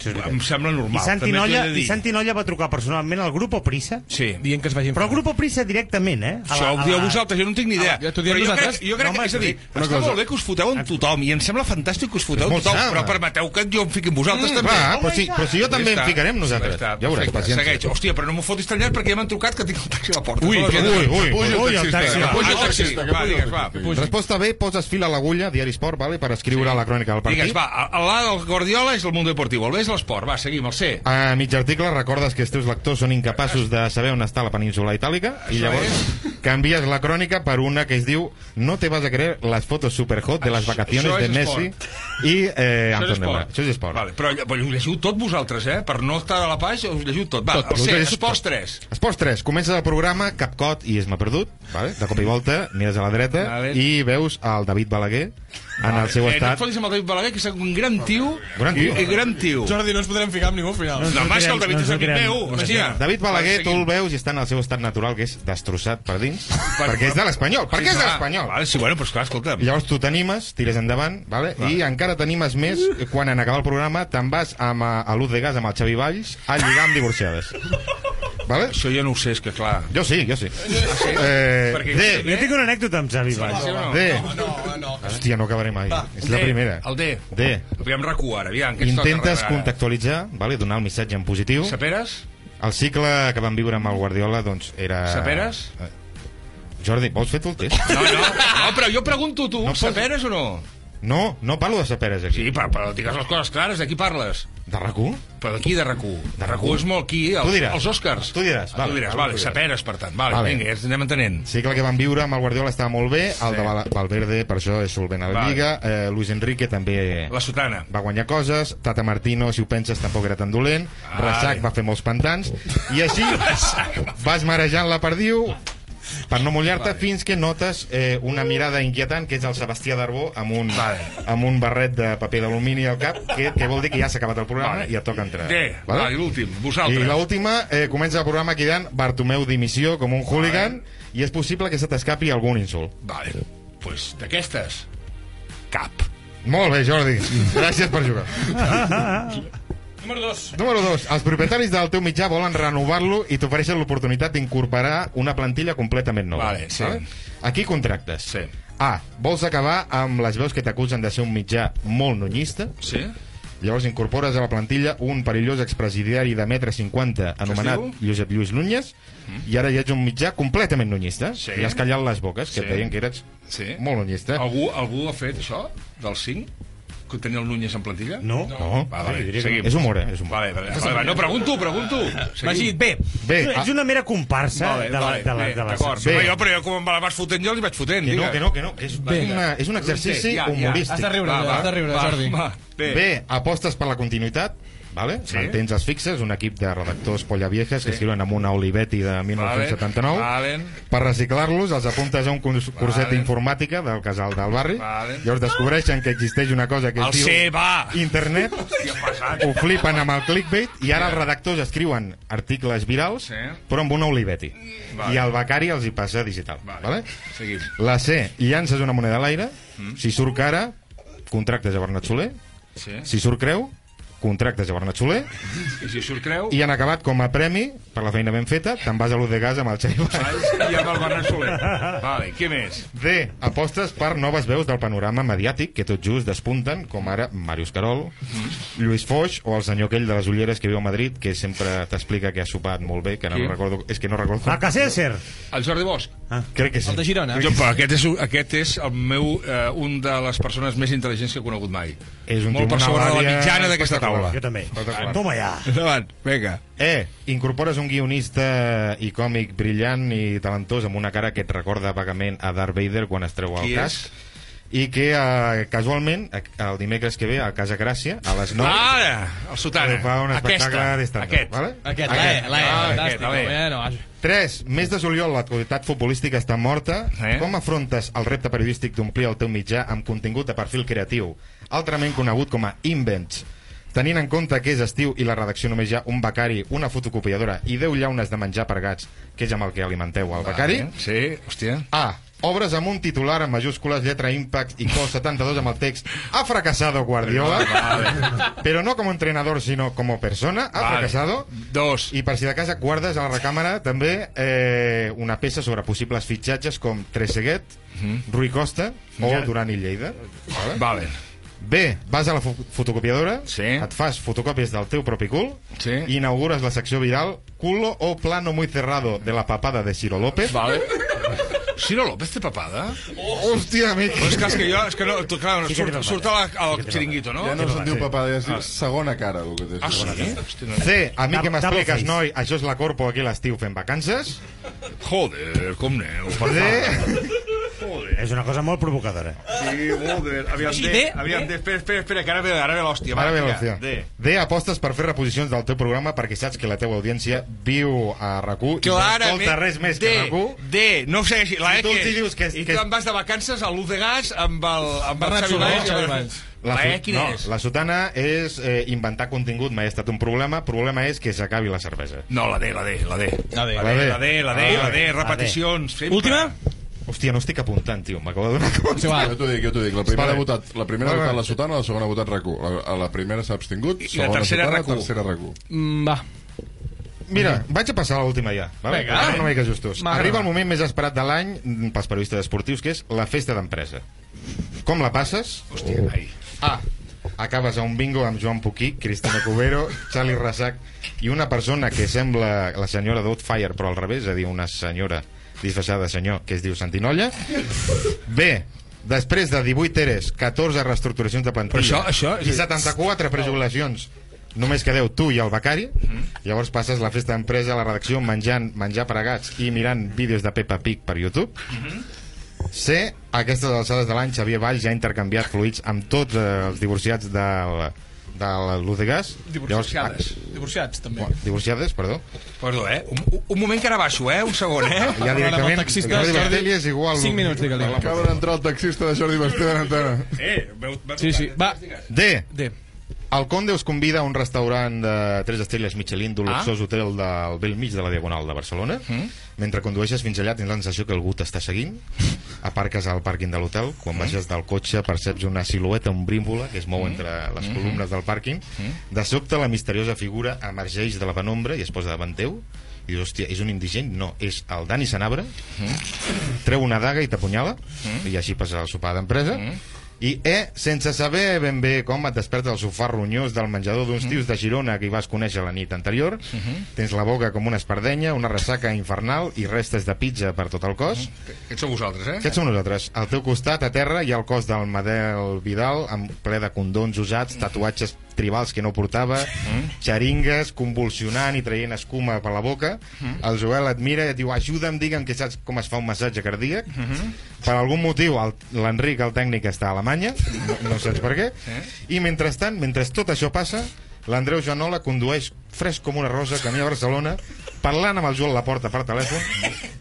Em sembla normal. I Santi, Nolla. I Santi Nolla va trucar personalment al grup Prisa, Sí. Dient que es vagin però el grup Prisa directament, eh? A Això ho dieu vosaltres, jo no en tinc ni idea. Ah, ja t'ho diem Però jo nosaltres? crec, jo crec No, que, és a dir, una està molt bé que us foteu amb tothom, i em sembla fantàstic que us foteu amb tothom, però permeteu que jo em fiqui amb vosaltres Mm, també. va, però sí- però si jo també em ficarem nosaltres. Ja, veuràs, paciència. Segueix. Hòstia, però no m'ho fotis tan llarg perquè ja m'han trucat que tinc el taxi a la porta. Ui, ui, ui, Puja ui, el taxi, va. Puja el Ah, taxista. Va, digues, va. Resposta B, poses fil a l'agulla, Diari Esport, vale, per escriure la crònica del partit. Digues, va, la del Guardiola és el Mundo Deportivo, el B és és l'esport? Va, seguim, el C. A mig article recordes que els teus lectors són incapaços de saber on està la península itàlica i llavors canvies la crònica per una que es diu No te vas a creer las fotos superhot de las vacaciones de és Messi i eh, és Anton esport. Això és esport. Vale, però, però ho llegiu tot vosaltres, eh? Per no estar a la pàgina, us llegiu tot. Va, Tot. el C, esports tot. 3. Esports 3. Comences el programa, Capcot i es m'ha perdut. Vale? De cop i volta, mires a la dreta Vale. i veus el David Balaguer en el seu Eh, no estat... et fotis amb el David Balaguer, que és un gran tio. Gran tio. I, gran tio. Jordi, no ens podrem ficar amb ningú al final. No, no, que el David és amic meu. Hòstia. David Balaguer, tu el veus i està en el seu estat natural, que és destrossat per dins, perquè és de l'Espanyol. Per què és de l'Espanyol? Vale, sí, bueno, però esclar, escolta'm. I llavors tu t'animes, tires endavant, vale? i encara t'animes més quan en acabar el programa te'n vas amb, a, a l'Uz de Gas amb el Xavi Valls a lligar amb divorciades. Vale? Això jo no ho sé, és que clar. Jo sí, jo sí. Eh, Perquè D. jo tinc una anècdota amb Xavi Valls. Sí no? D. No, no. Hòstia, no acabaré mai. És la D, primera. El D. D. Aviam RAC1 ara, aviam. Intentes ara? contextualitzar, vale? donar el missatge en positiu. Saperes? El cicle que vam viure amb el Guardiola doncs, era... Saperes? Eh, Jordi, vols fer tu el test? No, no, no, però jo pregunto tu, No no pots- saperes o no? No, no parlo de saperes aquí. Sí, però, però digues les coses clares, de qui parles? De RAC1? Però d'aquí de RAC1? De RAC1 és molt aquí, els, diràs. els Oscars. Tu diràs, Ah, vale, tu diràs, vale, vale, saperes, per tant. Vale, Vale. vinga, ja ens anem entenent. Sí que el que vam viure amb el Guardiola estava molt bé, el Sí. de Val Valverde per això és solvent a la Vale. Lliga, eh, Luis Enrique també La sotana. va guanyar coses, Tata Martino, si ho penses, tampoc era tan dolent. Reixac va fer molts pantans, i així vas marejant la perdiu per no mullar-te fins que notes eh, una mirada inquietant que és el Sebastià Darbó amb un, amb un barret de paper d'alumini al cap que, que vol dir que ja s'ha acabat el programa Vale. i et toca entrar D, vale, i l'últim, i vosaltres. l'última, eh, comença el programa cridant Bartomeu dimissió com un hooligan i és possible que se t'escapi algun insult. Vale, pues d'aquestes, cap. Molt bé, Jordi. Gràcies per jugar. Número 2. Número 2. Els propietaris del teu mitjà volen renovar-lo i t'ofereixen l'oportunitat d'incorporar una plantilla completament nova. Vale, sí. Aquí contractes. Sí. A. Vols acabar amb les veus que t'acusen de ser un mitjà molt nunyista? Sí. Llavors incorpores a la plantilla un perillós expresidiari de metre 50 anomenat? Josep Lluís Núñez i ara ja ets un mitjà completament nunyista Sí. i has callat les boques que Sí. et deien que eres Sí. molt nunyista Algú, algú ha fet això, del 5? Que tenia el Núñez en plantilla? No. No. Va, vale, diria que seguim. És humor, eh? És humor. Vale, vale, vale, vale, no, pregunto, pregunto. Magí, B. Bé, És una mera comparsa Vale, de la, de la, bé, de la d'acord. Bé. Però jo, però jo com me la vas fotent jo, li vaig fotent. que no, que no, que no. És, és, una, és un exercici Ja, ja. humorístic. Has de riure, Va, va, has de riure, va, Jordi. va, bé. Bé, apostes per la continuïtat, vale? Sí. mantens els fixes, un equip de redactors pollaviejes que escriuen amb una Olivetti de 1979. Vale. Per reciclar-los, els apuntes a un curs- curset Vale. d'informàtica del casal del barri. Vale. Llavors descobreixen que existeix una cosa que es El diu C, va. internet. Hòstia. Ho flipen amb el clickbait i ara els redactors escriuen articles virals Sí. però amb una Olivetti. Vale. I el becari els hi passa digital. Vale. Vale. Seguim. La C, llances una moneda a l'aire. Mm. Si surt cara, contractes a Bernat Soler. Sí. Si surt creu, contractes a Bernat Soler. I si surt creu... I han acabat com a premi, per la feina ben feta, te'n vas a l'U de Gas amb el Xavi Valls. I amb el Bernat Soler. Vale, què més? D. Apostes per noves veus del panorama mediàtic que tot just despunten, com ara Màrius Carol, Lluís Foix o el senyor aquell de les ulleres que viu a Madrid, que sempre t'explica que ha sopat molt bé, que no Qui? recordo... És que no recordo... A Caselser. El Jordi Bosch. Crec que sí. El de Girona. Jo, però aquest és, aquest és el meu, eh, un de les persones més intel·ligents que he conegut mai. És un Molt per sobre de la mitjana d'aquesta taula. Jo també. Espectacular. Toma ja. Endavant, vinga. E. Incorpores un guionista i còmic brillant i talentós amb una cara que et recorda vagament a Darth Vader quan es treu el Qui casc. I que eh, casualment el dimecres que ve a Casa Gràcia a les 9 Ara, el sotana. fa un Aquesta, espectacle d'estat. aquest. Vale? Aquest, Aquest. l'E, l'E, Ah, fantàstic. aquest, l'E. Bueno, 3. Mes de juliol l'actualitat futbolística està morta. Eh? Com afrontes el repte periodístic d'omplir el teu mitjà amb contingut de perfil creatiu, altrament conegut com a invents? Tenint en compte que és estiu i la redacció només hi ha un becari, una fotocopiadora i 10 llaunes de menjar per gats, que és amb el que alimenteu el becari. Vale, Sí, hòstia. A. Obres amb un titular en majúscules, lletra Impact i cos 72 amb el text Ha fracasado Guardiola Però no com entrenador, sinó com persona Ha Vale. fracasado Dos. I per si de casa guardes a la recàmera també eh, una peça sobre possibles fitxatges com Treseguet, Rui Costa o Ja. Duran i Lleida vale? Vale. B. Vas a la fo fotocopiadora Sí. et fas fotocòpies del teu propi cul Sí. i inaugures la secció viral culo o plano muy cerrado de la papada de Ciro López Vale. Ciro López té papada? Hòstia, amic. Però és que, és que jo, és que no, tu, clar, Sí que té surt, surt al, al xiringuito, no? Ja no se'n diu papada, ja es diu Ah. segona cara, el que té. Ah, segona sí? cara. Hòstia, no. C, a mi que m'expliques, noi, això és la Corpo aquí l'estiu fent vacances. Joder, com aneu? D, És una cosa molt provocadora. Sí, joder. Aviam, Sí, D, D, aviam, D. D, espera, espera, espera, que ara ve, ara ve l'hòstia. Ara ve l'opció. D. D, apostes per fer reposicions del teu programa perquè saps que la teva audiència viu a RAC1 i no escolta res més D, que RAC1. D, no ho. La Si E tu que hi dius que I tu em vas de vacances a l'Uz de Gas amb el, amb el Xavi Valls. La, su- E quina no, és? La sotana és eh, inventar contingut, mai ha estat un problema. problema és que s'acabi la cervesa. No, la D, la D, la D. La D. La D, la D, la D, Ah, la D, repeticions. sempre. Última? Hòstia, no estic apuntant, tio. M'acabo de donar compte. Jo t'ho dic, jo t'ho dic. La primera, ha votat, la primera ha votat la sotana, la segona ha votat RAC1. La, a la primera s'ha abstingut, I la segona tercera sotana, RAC1. tercera RAC1. Mm, va. Mira, vaig a passar a l'última ja. Vale? Vinga. Anar una mica justos. Arriba el moment més esperat de l'any mm, pels periodistes esportius, que és la festa d'empresa. Com la passes? Hòstia, ai. A. Acabes a un bingo amb Joan Puquí, Cristina Cubero, Charlie Rasac i una persona que sembla la senyora Doubtfire, però al revés, és a dir, una senyora disfressada de senyor que es diu Santinolla. B. Després de 18 eres, 14 reestructuracions de plantilla Però això- això- i 74 prejubilacions només quedeu tu i el becari llavors passes la festa d'empresa a la redacció menjant menjar pregats i mirant vídeos de Peppa Pig per YouTube C, a aquestes alçades de l'any Xavier Valls ja ha intercanviat fluids amb tots eh, els divorciats del, de l'Uz de Gas Divorciades. Divorciats, també. Bueno, divorciades, perdó Perdó, eh? Un, un moment que ara baixo, eh? Un segon, eh? Ja directament, taxista, Jordi Jordi, Bastelli és igual cinc minuts, digue-li. Acaba d'entrar el taxista de Jordi Basté en antena. Eh, veu, veu, Sí, sí. Va. D, D. el Conde us convida a un restaurant de 3 estrelles Michelin d'un Ah. luxós hotel del vell mig de la Diagonal de Barcelona. Mm. Mentre condueixes fins allà tens la sensació que algú t'està seguint. Aparques al pàrquing de l'hotel. Quan Mm. baixes del cotxe perceps una silueta ombrívola que es mou Mm. entre les Mhm. columnes del pàrquing. Mm. De sobte la misteriosa figura emergeix de la penombra i es posa davant teu i dius, hòstia, és un indigent? No, és el Dani Sanabra treu una daga i t'apunyala Mm. i així passa el sopar d'empresa i E, sense saber ben bé com et despertes al sofà ronyós del menjador d'uns tios de Girona que hi vas conèixer la nit anterior. Tens la boca com una espardenya una ressaca infernal i restes de pizza per tot el cos. Aquests sou vosaltres, eh? Aquests som nosaltres. Al teu costat, a terra, hi ha el cos del Madel Vidal, amb ple de condons usats, tatuatges tribals que no portava, xeringues, convulsionant i traient escuma per la boca. El Joel et mira i et diu, ajuda'm, digue'm que saps com es fa un massatge cardíac. Per algun motiu, el- l'Enric, el tècnic, està a Alemanya, no, no saps per què. I mentrestant, mentre tot això passa, l'Andreu Janola condueix fresc com una rosa camí a Barcelona parlant amb el Joel Laporta per telèfon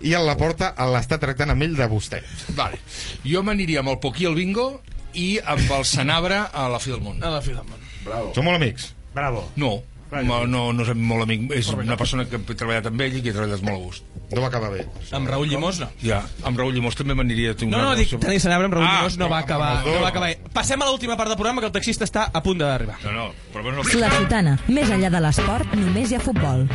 i el Laporta l'està tractant amb ell de vostè. Vale. Jo m'aniria amb el Poquí al bingo i amb el Sanabra a la fi del món. A la fi del món. Bravo. Som molt amics. Bravo. No, no, no, no és molt amic. És una persona que he treballat amb ell i que he treballat molt a gust. No va acabar bé. Amb Raül Llimós, no. Ja, amb Raül Llimós també m'aniria No, una no, dic, Dani Sanabra amb Raül Ah, Llimós no va acabar. No va acabar. Passem a l'última part del programa que el taxista està a punt d'arribar. No, no, però bueno, La Sotana. Més enllà de l'esport, només hi ha futbol.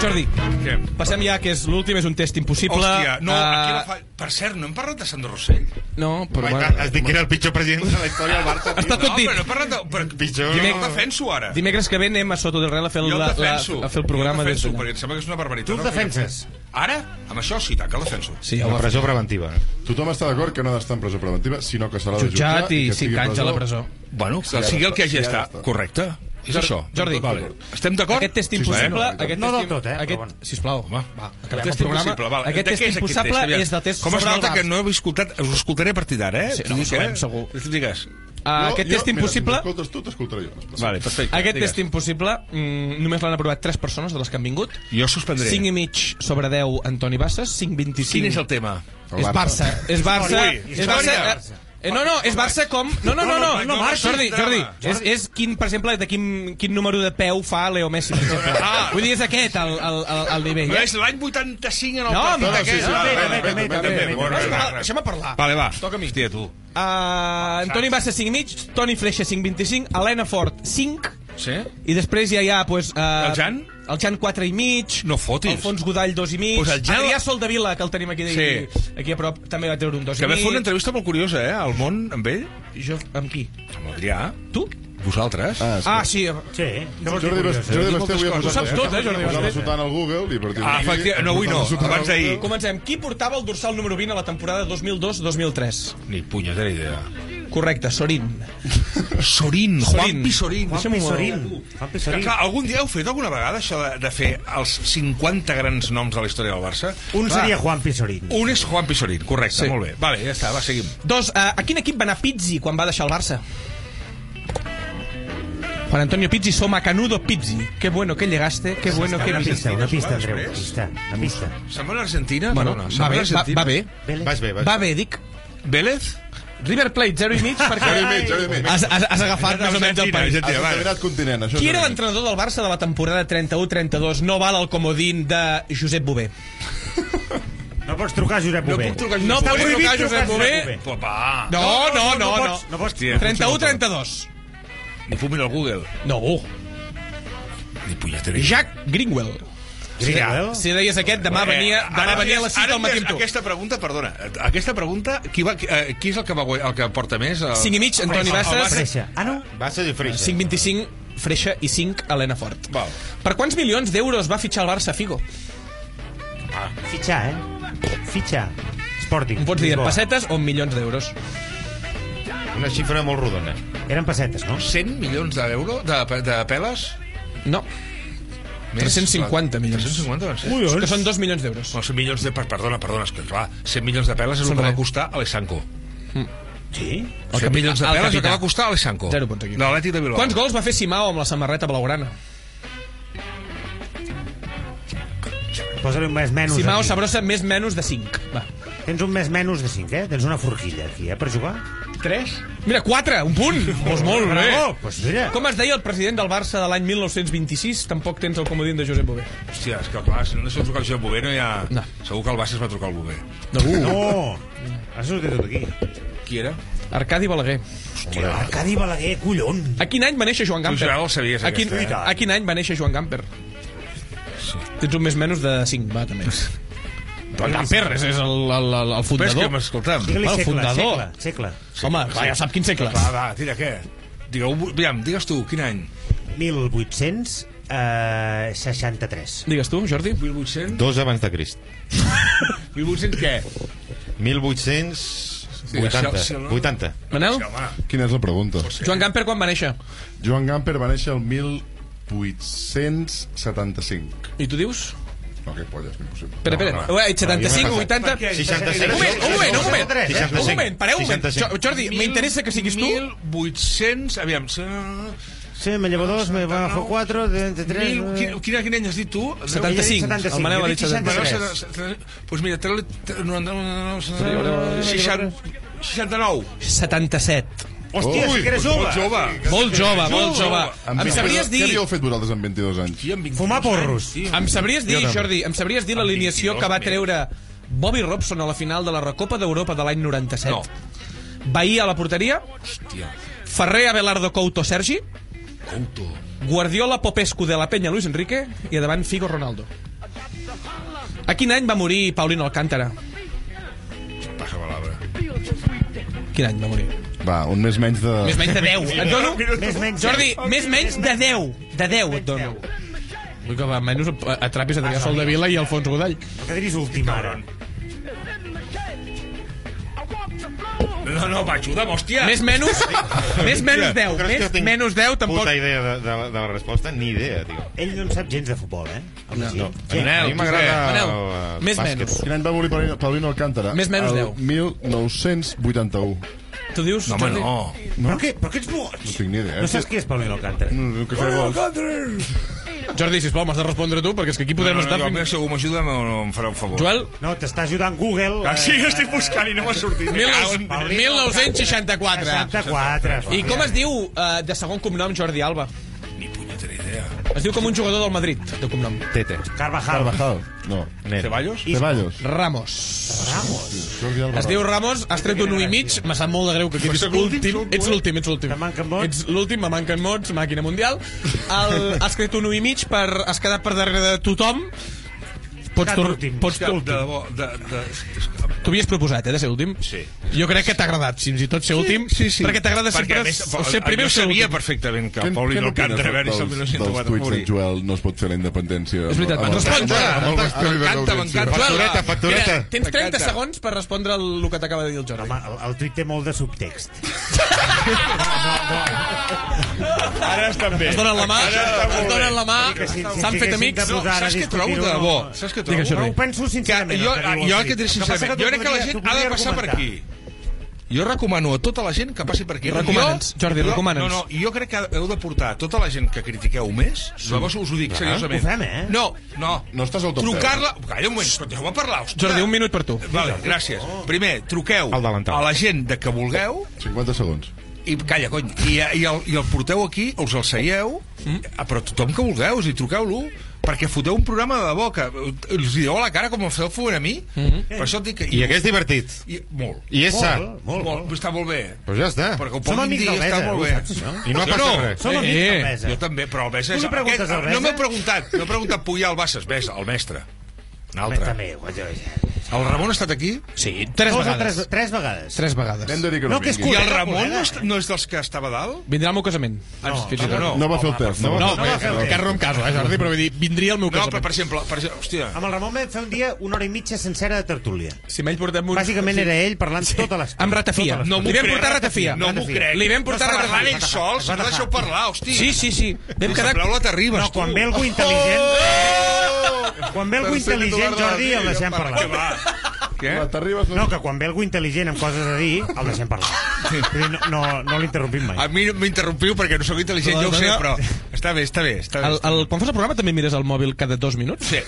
Jordi, Què? passem ja, que és l'últim, és un test impossible. Hòstia, no, aquí Eh, no fa... Per cert, no hem parlat de Sandro Rossell? No, però... Bueno, Has dit que era el pitjor president de la història del Barça. Està tot no, dit. però no he parlat de... Però, Pitjor. jo el defenso ara. Dimecres que ve anem a Soto del Real a fer, el, la, la, a fer el programa jo el des defenso, d'allà. perquè em sembla que és una barbaritat. Tu el no? defenses? Ara? Amb això sí, tant que el defenso. Sí, La presó preventiva. Tothom està d'acord que no ha d'estar en presó preventiva, sinó que s'ha de Jutjat jutjar i que cinc estigui anys a la presó. Bueno, que sigui el que hagi d'estar. està. Correcte. És Jordi, això. Jordi. vale. estem d'acord? Aquest test Sí, sí, impossible... no, aquest no test del tot, eh, Aquest, bueno. sisplau, Home, va, El acabem test el programa. impossible, val. Aquest De test impossible Aviam. és del test Com es sobre el nota que no heu escoltat... Us escoltaré a partir d'ara, eh? Sí, no, sabem, eh? segur. Digues. Uh, aquest test impossible... Mira, si m'escoltes tu, t'escoltaré jo. Vale, perfecte. Aquest digues. test impossible mm, només l'han aprovat 3 persones de les que han vingut. Jo suspendré. 5 i mig sobre 10 Antoni Bassas, 5,25... Quin és el tema? El És Barça. És Barça. És Barça. Eh, no, no, és Barça com... No, no, no, no, No, no, Barça Jordi, Jordi, és, és quin, per exemple, de quin, quin número de peu fa Leo Messi, per exemple. Ah. Vull dir, és aquest el, el, el, el nivell. Però Eh? és l'any 85 en el No, partit no, no, aquest. sí, sí, també, també, també, Deixa'm parlar. Vale, va. Toca a mi. Hòstia, tu. Uh, Antoni Bassa 5 i mig, Toni Freixa 5,25, Helena Fort 5, Sí? i després ja hi ha, pues, uh, El Jan? El Jan 4 i mig, No fotis. Alfons Godall 2 i mig, Pues el Jan- Adrià Soldavila, que el tenim aquí, Sí. aquí a prop, també va treure un 2 Que i va mig. fer una entrevista molt curiosa, eh, al món, amb ell. Jo, amb qui? Amb l'Adrià. Tu? Vosaltres? Ah, Ah, sí. Sí. Jordi, Bas- Jordi Basté avui ha Ho saps tot, eh, Jordi posat Basté? sotana al Google i a partir Ah, d'aquí... efectiva- no, avui no, posat abans d'ahir. Comencem. Qui portava el dorsal número 20 a la temporada 2002-2003? Ni punyetera idea. Correcte, Sorin. Sorin, Juanpi Sorin. Juanpi Sorin. Juanpi Que, Sorin. clar, algun dia heu fet alguna vegada això de, de fer els 50 grans noms de la història del Barça? Un Clar, seria Juan Pisorín. Un és Juan Pisorín, correcte, Sí. molt bé. Vale, ja està, va, seguim. Dos, uh, a quin equip va anar Pizzi quan va deixar el Barça? Juan Antonio Pizzi, Soma Canudo Pizzi. Qué bueno que llegaste, qué bueno que Una pista, una pista? Andreu. Pista, una pista. Se'n va a l'Argentina? Bueno, Perdona, se'n va a bé, va, l'Argentina? va bé. Vas bé, vas Va bé, dic. Vélez? River Plate, 0 i mig, perquè Zero i mig, zero i mig. has, has, has agafat més o menys el país. Has determinat continent, això. Qui era l'entrenador del Barça de la temporada 31-32? No val el comodín de Josep Bové. No pots trucar a Josep No Bové. puc trucar a No Josep pots Bové. trucar a trucar Josep a Bové? Josep Bové. Papà. No, no, no, no. pots, no pots. Hòstia, 31-32. Ni fumin al Google. No. Ni punyetera. Jack Greenwell. Greenwell? Si deies aquest, demà venia, demà Ara venia a les 6 ara del matí amb tu. Aquesta pregunta, perdona, aquesta pregunta, qui, va, qui, eh, qui és el que, va, el que porta més? El... 5 i mig, Antoni Bassas. Freixa. Ah, no? Va ser de Freixa. 5-25, Freixa i 5, Helena Fort. Val. Per quants milions d'euros va fitxar el Barça a Figo? Fitxar, eh? Fitxar. Sporting. Em pots dir pessetes o milions d'euros? Una xifra molt rodona. Eren pessetes, no? 100 milions d'euros de, de peles? No. 350 milions. 350 van ser? Ui, Que són 2 milions d'euros. No, 100 milions de... per- Perdona, perdona, és que clar, 100 milions de peles és el que va costar Alessanco. Sí? 100 milions de el peles és el que va costar Alessanco. Zero punts aquí. De l'Atlètic de Bilbao. Quants gols va fer Simao amb la samarreta blaugrana? Posa-li un més menys. Simao aquí. s'abrossa més menys de 5. Va. Tens un més menys de 5, eh? Tens una forquilla aquí, eh? Per jugar. 3? Mira, 4, un punt! Pues molt bé. Bravo, pues mira. Com es deia el president del Barça de l'any 1926? Tampoc tens el comodín de Josep Bové. Hòstia, és que clar, si no deixeu trucar el Josep Bové no hi ha... No. Segur que el Barça es va trucar al Bové. No. No! Has sortit tot aquí. Qui era? Arcadi Balaguer. Hòstia, Arcadi Balaguer, collon. A quin any va néixer Joan Gamper? Tu ja el sabies, a, quin, aquesta, eh? a quin any va néixer Joan Gamper? Sí. Tens un més menys de 5, va, també. Joan Gamper és, és el, el, el, el fundador. que m'escoltem. Digue-li el segle, fundador. segle, segle. Home, clar, ja sap quin segle. Clar, va, tira, què? Digueu, aviam, digues tu, quin any? 1863. Digues tu, Jordi. 1800? Dos abans de Crist. 1800 què? 1880. Sí, si- si- 80. Manel? Sí. Quina és la pregunta? Joan Gamper quan va néixer? Joan Gamper va néixer el 1875. I tu dius? No, que polles, impossible. Espera, espera. No, no. Ué, 75, 80... 66. Un moment, un moment, un moment. 65. Un moment, pareu un moment. 65. Jo- Jordi, m'interessa que siguis tu. 1800, aviam... se- Sí, me llevo dos, me bajo cuatro, de, de tres... Mil, quin, quin, quin any has dit tu? 75. El Manel ha dit 73. Doncs pues mira, te, te, no, no, no, no, 60, 69. 77. Hòstia, sí que eres jove. Molt jove. Molt jove, molt jove. Amb Em 22 sabries Què dir... havíeu fet vosaltres amb 22 anys? Fumar porros. Em sabries dir, Jordi, em sabries dir l'alineació que va treure Bobby Robson a la final de la Recopa d'Europa de l'any 97? No. Bahia a la porteria, Hòstia. Ferrer, Abelardo, Couto, Sergi, Couto. Guardiola, Popescu, De La Peña, Luis Enrique i a davant Figo, Ronaldo. A quin any va morir Paulino Alcántara? Passa palabra. Quin any va morir? Va, un més menys de... Més menys de 10. Et dono... Més menys. Jordi, més menys de 10. De 10 et dono. Vull que va, menys atrapis Adrià Sol de Vila i Alfons Godall. No que diris últim ara. No, no, va, ajuda'm, hòstia. Més menys, més menys 10. Tu creus que Més menys 10 tampoc. Puta idea de, de, de la resposta? Ni idea, tio. Ell no en sap gens de futbol, eh? No. No. Manel, a mi m'agrada... què? El més menys. Quin any va morir Paulino, Paulino Alcántara? Més menys El 10. 1981. Tu dius, No, home, Jordi? no. Però què, però què ets boig? No tinc ni idea. No saps qui és Paulino Alcántara? No, no, que feia vols. Jordi, sisplau, m'has de respondre tu, perquè és que aquí podem no, no, estar... no, fins- jo, si algú m'ajuda no, no em farà un favor. Joel, No, t'està ajudant Google. Ah, sí, estic buscant i no m'ha sortit. mil, Paulino 1964. 64. I com es diu uh, de segon cognom Jordi Alba? Es diu com un jugador del Madrid, de cognom. Tete. Carvajal. Carvajal. No. Ceballos? Ceballos. Ramos. Alba. Es diu Ramos, has tret un 1 i mig, me sap molt de greu que quedis Però l'últim Ets l'últim, ets l'últim. Te manquen mots? Ets l'últim, me manquen mots, màquina mundial. El, has tret un 1 i mig, per, has quedat per darrere de tothom. Pots, tor últim. pots, De, de de, de, Tu havies proposat, eh, de ser últim? Sí. Jo crec que t'ha agradat, fins i tot ser últim, Sí, sí. perquè t'agrada Perquè, sempre més, ser primer o ser sabia últim. perfectament que el Pauli del Camp de i dels- el dels 1904 tuits Joel no es pot fer la independència És veritat, amb el- respon, Joel. M'encanta, m'encanta. Factureta, factureta. Mira, tens 30 M'encanta. segons per respondre el, que t'acaba de dir el Jordi. Home, el, el tuit té molt de subtext. Ara estan bé. Es donen la mà, es donen la mà, s'han fet amics. Saps què trobo de no- bo? Saps què Trobo? Jordi. Ho penso Que sincerament. jo, el que jo que diré. El que passa sincerament, que jo crec que la gent ha de passar per aquí. Jo recomano a tota la gent que passi per aquí. Recomana'ns, Jo- Jordi, jo- recomana'ns. No, no, jo crec que heu de portar tota la gent que critiqueu més, sí. llavors us ho dic Ah, seriosament. ho fem, eh? No, no. No estàs al top Trucar-la... Calla un moment, però deixeu-me parlar, hòstia. Jordi, un minut per tu. Vale, gràcies. Primer, truqueu a la gent de que vulgueu 50 segons. i calla, cony, i, i, el, i el porteu aquí, us el seieu, mm. però tothom que vulgueu, i truqueu-lo, perquè foteu un programa de debò, que els dieu a la cara com el feu a mi, mm -hmm. per això et dic que... I que és divertit. I, molt. I és sa. Molt, molt, Molt, està molt bé. Doncs ja està. Perquè ho Som amics dir, del està Besa, molt bé. això? I no ha passat no. res. Som amics Eh, del Besa. Jo també, però el Besa Tu és... li preguntes aquest- al Besa? No m'he preguntat, no m'he preguntat Puyal Bassas, Besa, el mestre. Un altre. també, guanya. El Ramon ha estat aquí? Sí, tres Dos vegades. tres, tres vegades. Tres vegades. Hem de dir que no, No, que és vingui. I el Col·lega, Ramon col·lega. no, no és dels que estava dalt? Vindrà al meu casament. No, tot. no. No va fer el test. No, No, el va fer el test. que no em caso, eh, Jordi, però vull dir, vindria al meu No, però casament. per exemple, per exemple hòstia, Amb el Ramon vam fer un dia una hora i mitja sencera de tertúlia. Si amb ell portem un... Bàsicament era ell parlant tota l'estona. Amb ratafia. Tota no m'ho Li vam crec. portar ratafia. No m'ho crec. Li vam portar no ratafia. parlant ells sols, no deixeu parlar, hosti. Sí, sí, sí. Vam quedar... Sembleu la Terribas, No, quan ve algú intel·ligent... Quan ve algú Tercer intel·ligent, Jordi, el deixem parlar. Què va? T'arribes... No, que quan ve algú intel·ligent amb coses a dir, el deixem parlar. Dir, no, no, no l'interrompim mai. A mi no m'interrompiu perquè no sóc intel·ligent, jo ho sé, però està bé, està bé. Està bé, El, el, quan fas el programa també mires el mòbil cada dos minuts? Sí.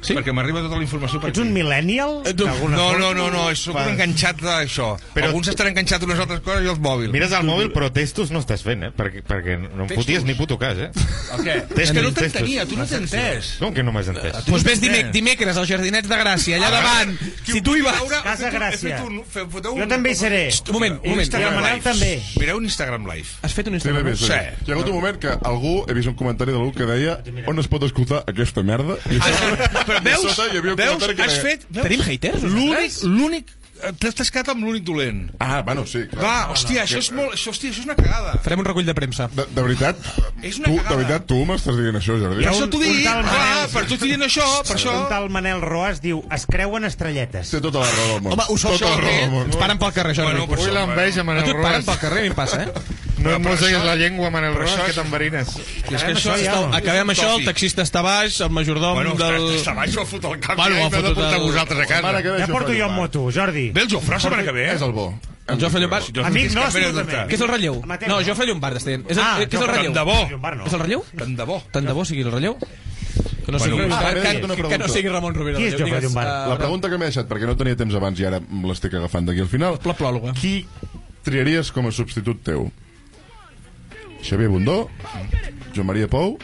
Sí? Perquè m'arriba tota la informació per Ets un aquí. millennial? No, d'alguna no, forma? no, no, soc un Fas- enganxat d'això. Però Alguns estan enganxats a unes altres coses i els mòbils. Mires el mòbil, però testos no estàs fent, eh? Perquè, perquè no em foties ni puto cas, eh? El què? És que no t'entenia, tu no t'he entès. Com que no m'has entès? Doncs pues ves dimec dimecres als Jardinets de Gràcia, allà davant. Si tu hi vas... Casa Gràcia. Jo Jo també hi seré. Un moment, un moment. I el Manel també. Mireu un Instagram Live. Has fet un Sí, Instagram? bé, sí. Sí. Hi ha hagut un moment que algú, he vist un comentari d'algú que deia on es pot escoltar aquesta merda? I a sota- Però a veus, sota hi havia un veus, que has fet... Veus? Tenim haters, L'únic, l'únic... T'has quedat amb l'únic dolent. Ah, bueno, sí, clar. Va, hòstia, això és molt... Això, hòstia, això és una cagada. Farem un recull de premsa. De, de veritat, És tu, una de cagada. veritat, tu m'estàs dient això, Jordi? Per això t'ho dic, Manel- per tu t'ho dient això, per això... Un tal Manel Roas diu es creuen estrelletes. Té tota la raó del món. Home, ho sóc tota del món. Ens paren pel carrer, Jordi. Bueno, per Ui, l'enveja, A Manel tu et paren Roas. pel carrer, a mi em passa, eh? No et això- la llengua, Manel això que t'enverines. És que això... ja, no. Acabem això, el taxista està baix, el majordom Bueno, del... està baix, ho fot al cap Bueno, ja, i m'he de portar el- vosaltres a casa. Ja porto jo en moto, Jordi. Ve el Jofre setmana que ve? És el bo. El Jofre Llombard. Amic no, nostre, no, també. Què és el relleu? No, Jofre Llombard està dient. És el, Ah, què és el relleu? Tant de bo. És el relleu? Tant de bo. Tant de bo sigui el relleu? Que no, Bueno, sigui, ah, que, que, una que, pregunta. no sigui Ramon Rovira. Qui és. Jofre Digues, Llombard? eh, La pregunta que m'he deixat, perquè no tenia temps abans i ara l'estic agafant d'aquí al final. La plòloga. Qui triaries com a substitut teu? Xavier Bundó, Joan Maria Pou,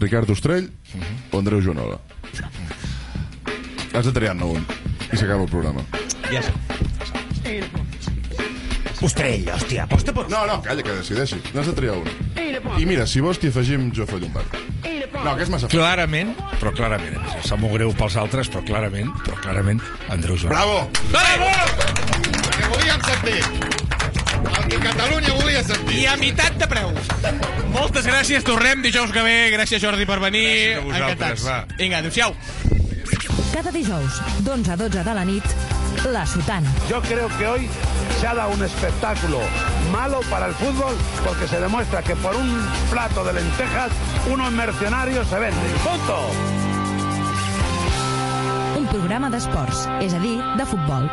Ricard Ostrell o Andreu Joanola? Has de triar-ne un. I s'acaba el programa. Ja sé. Ostrell, hòstia, aposta per... No, no, calla, que decideixi. N'has de triar un. I mira, si vols t'hi afegim Jofre Llombard. No, que és massa fàcil. Clarament, però clarament, sap molt greu pels altres, però clarament, però clarament, Andreu Joan. Bravo! Bravo! Que volíem sentir. El que Catalunya volia sentir. I a meitat de preu. Moltes gràcies, tornem dijous que ve. Gràcies, Jordi, per venir. Gràcies a vosaltres, Encantats. va. Vinga, adéu-siau. Cada dijous, d'11 a 12 de la nit, La Sotana. Yo creo que hoy se ha dado un espectáculo malo para el fútbol porque se demuestra que por un plato de lentejas unos mercenarios se venden. ¡Punto! Un programa d'esports, és a dir, de futbol.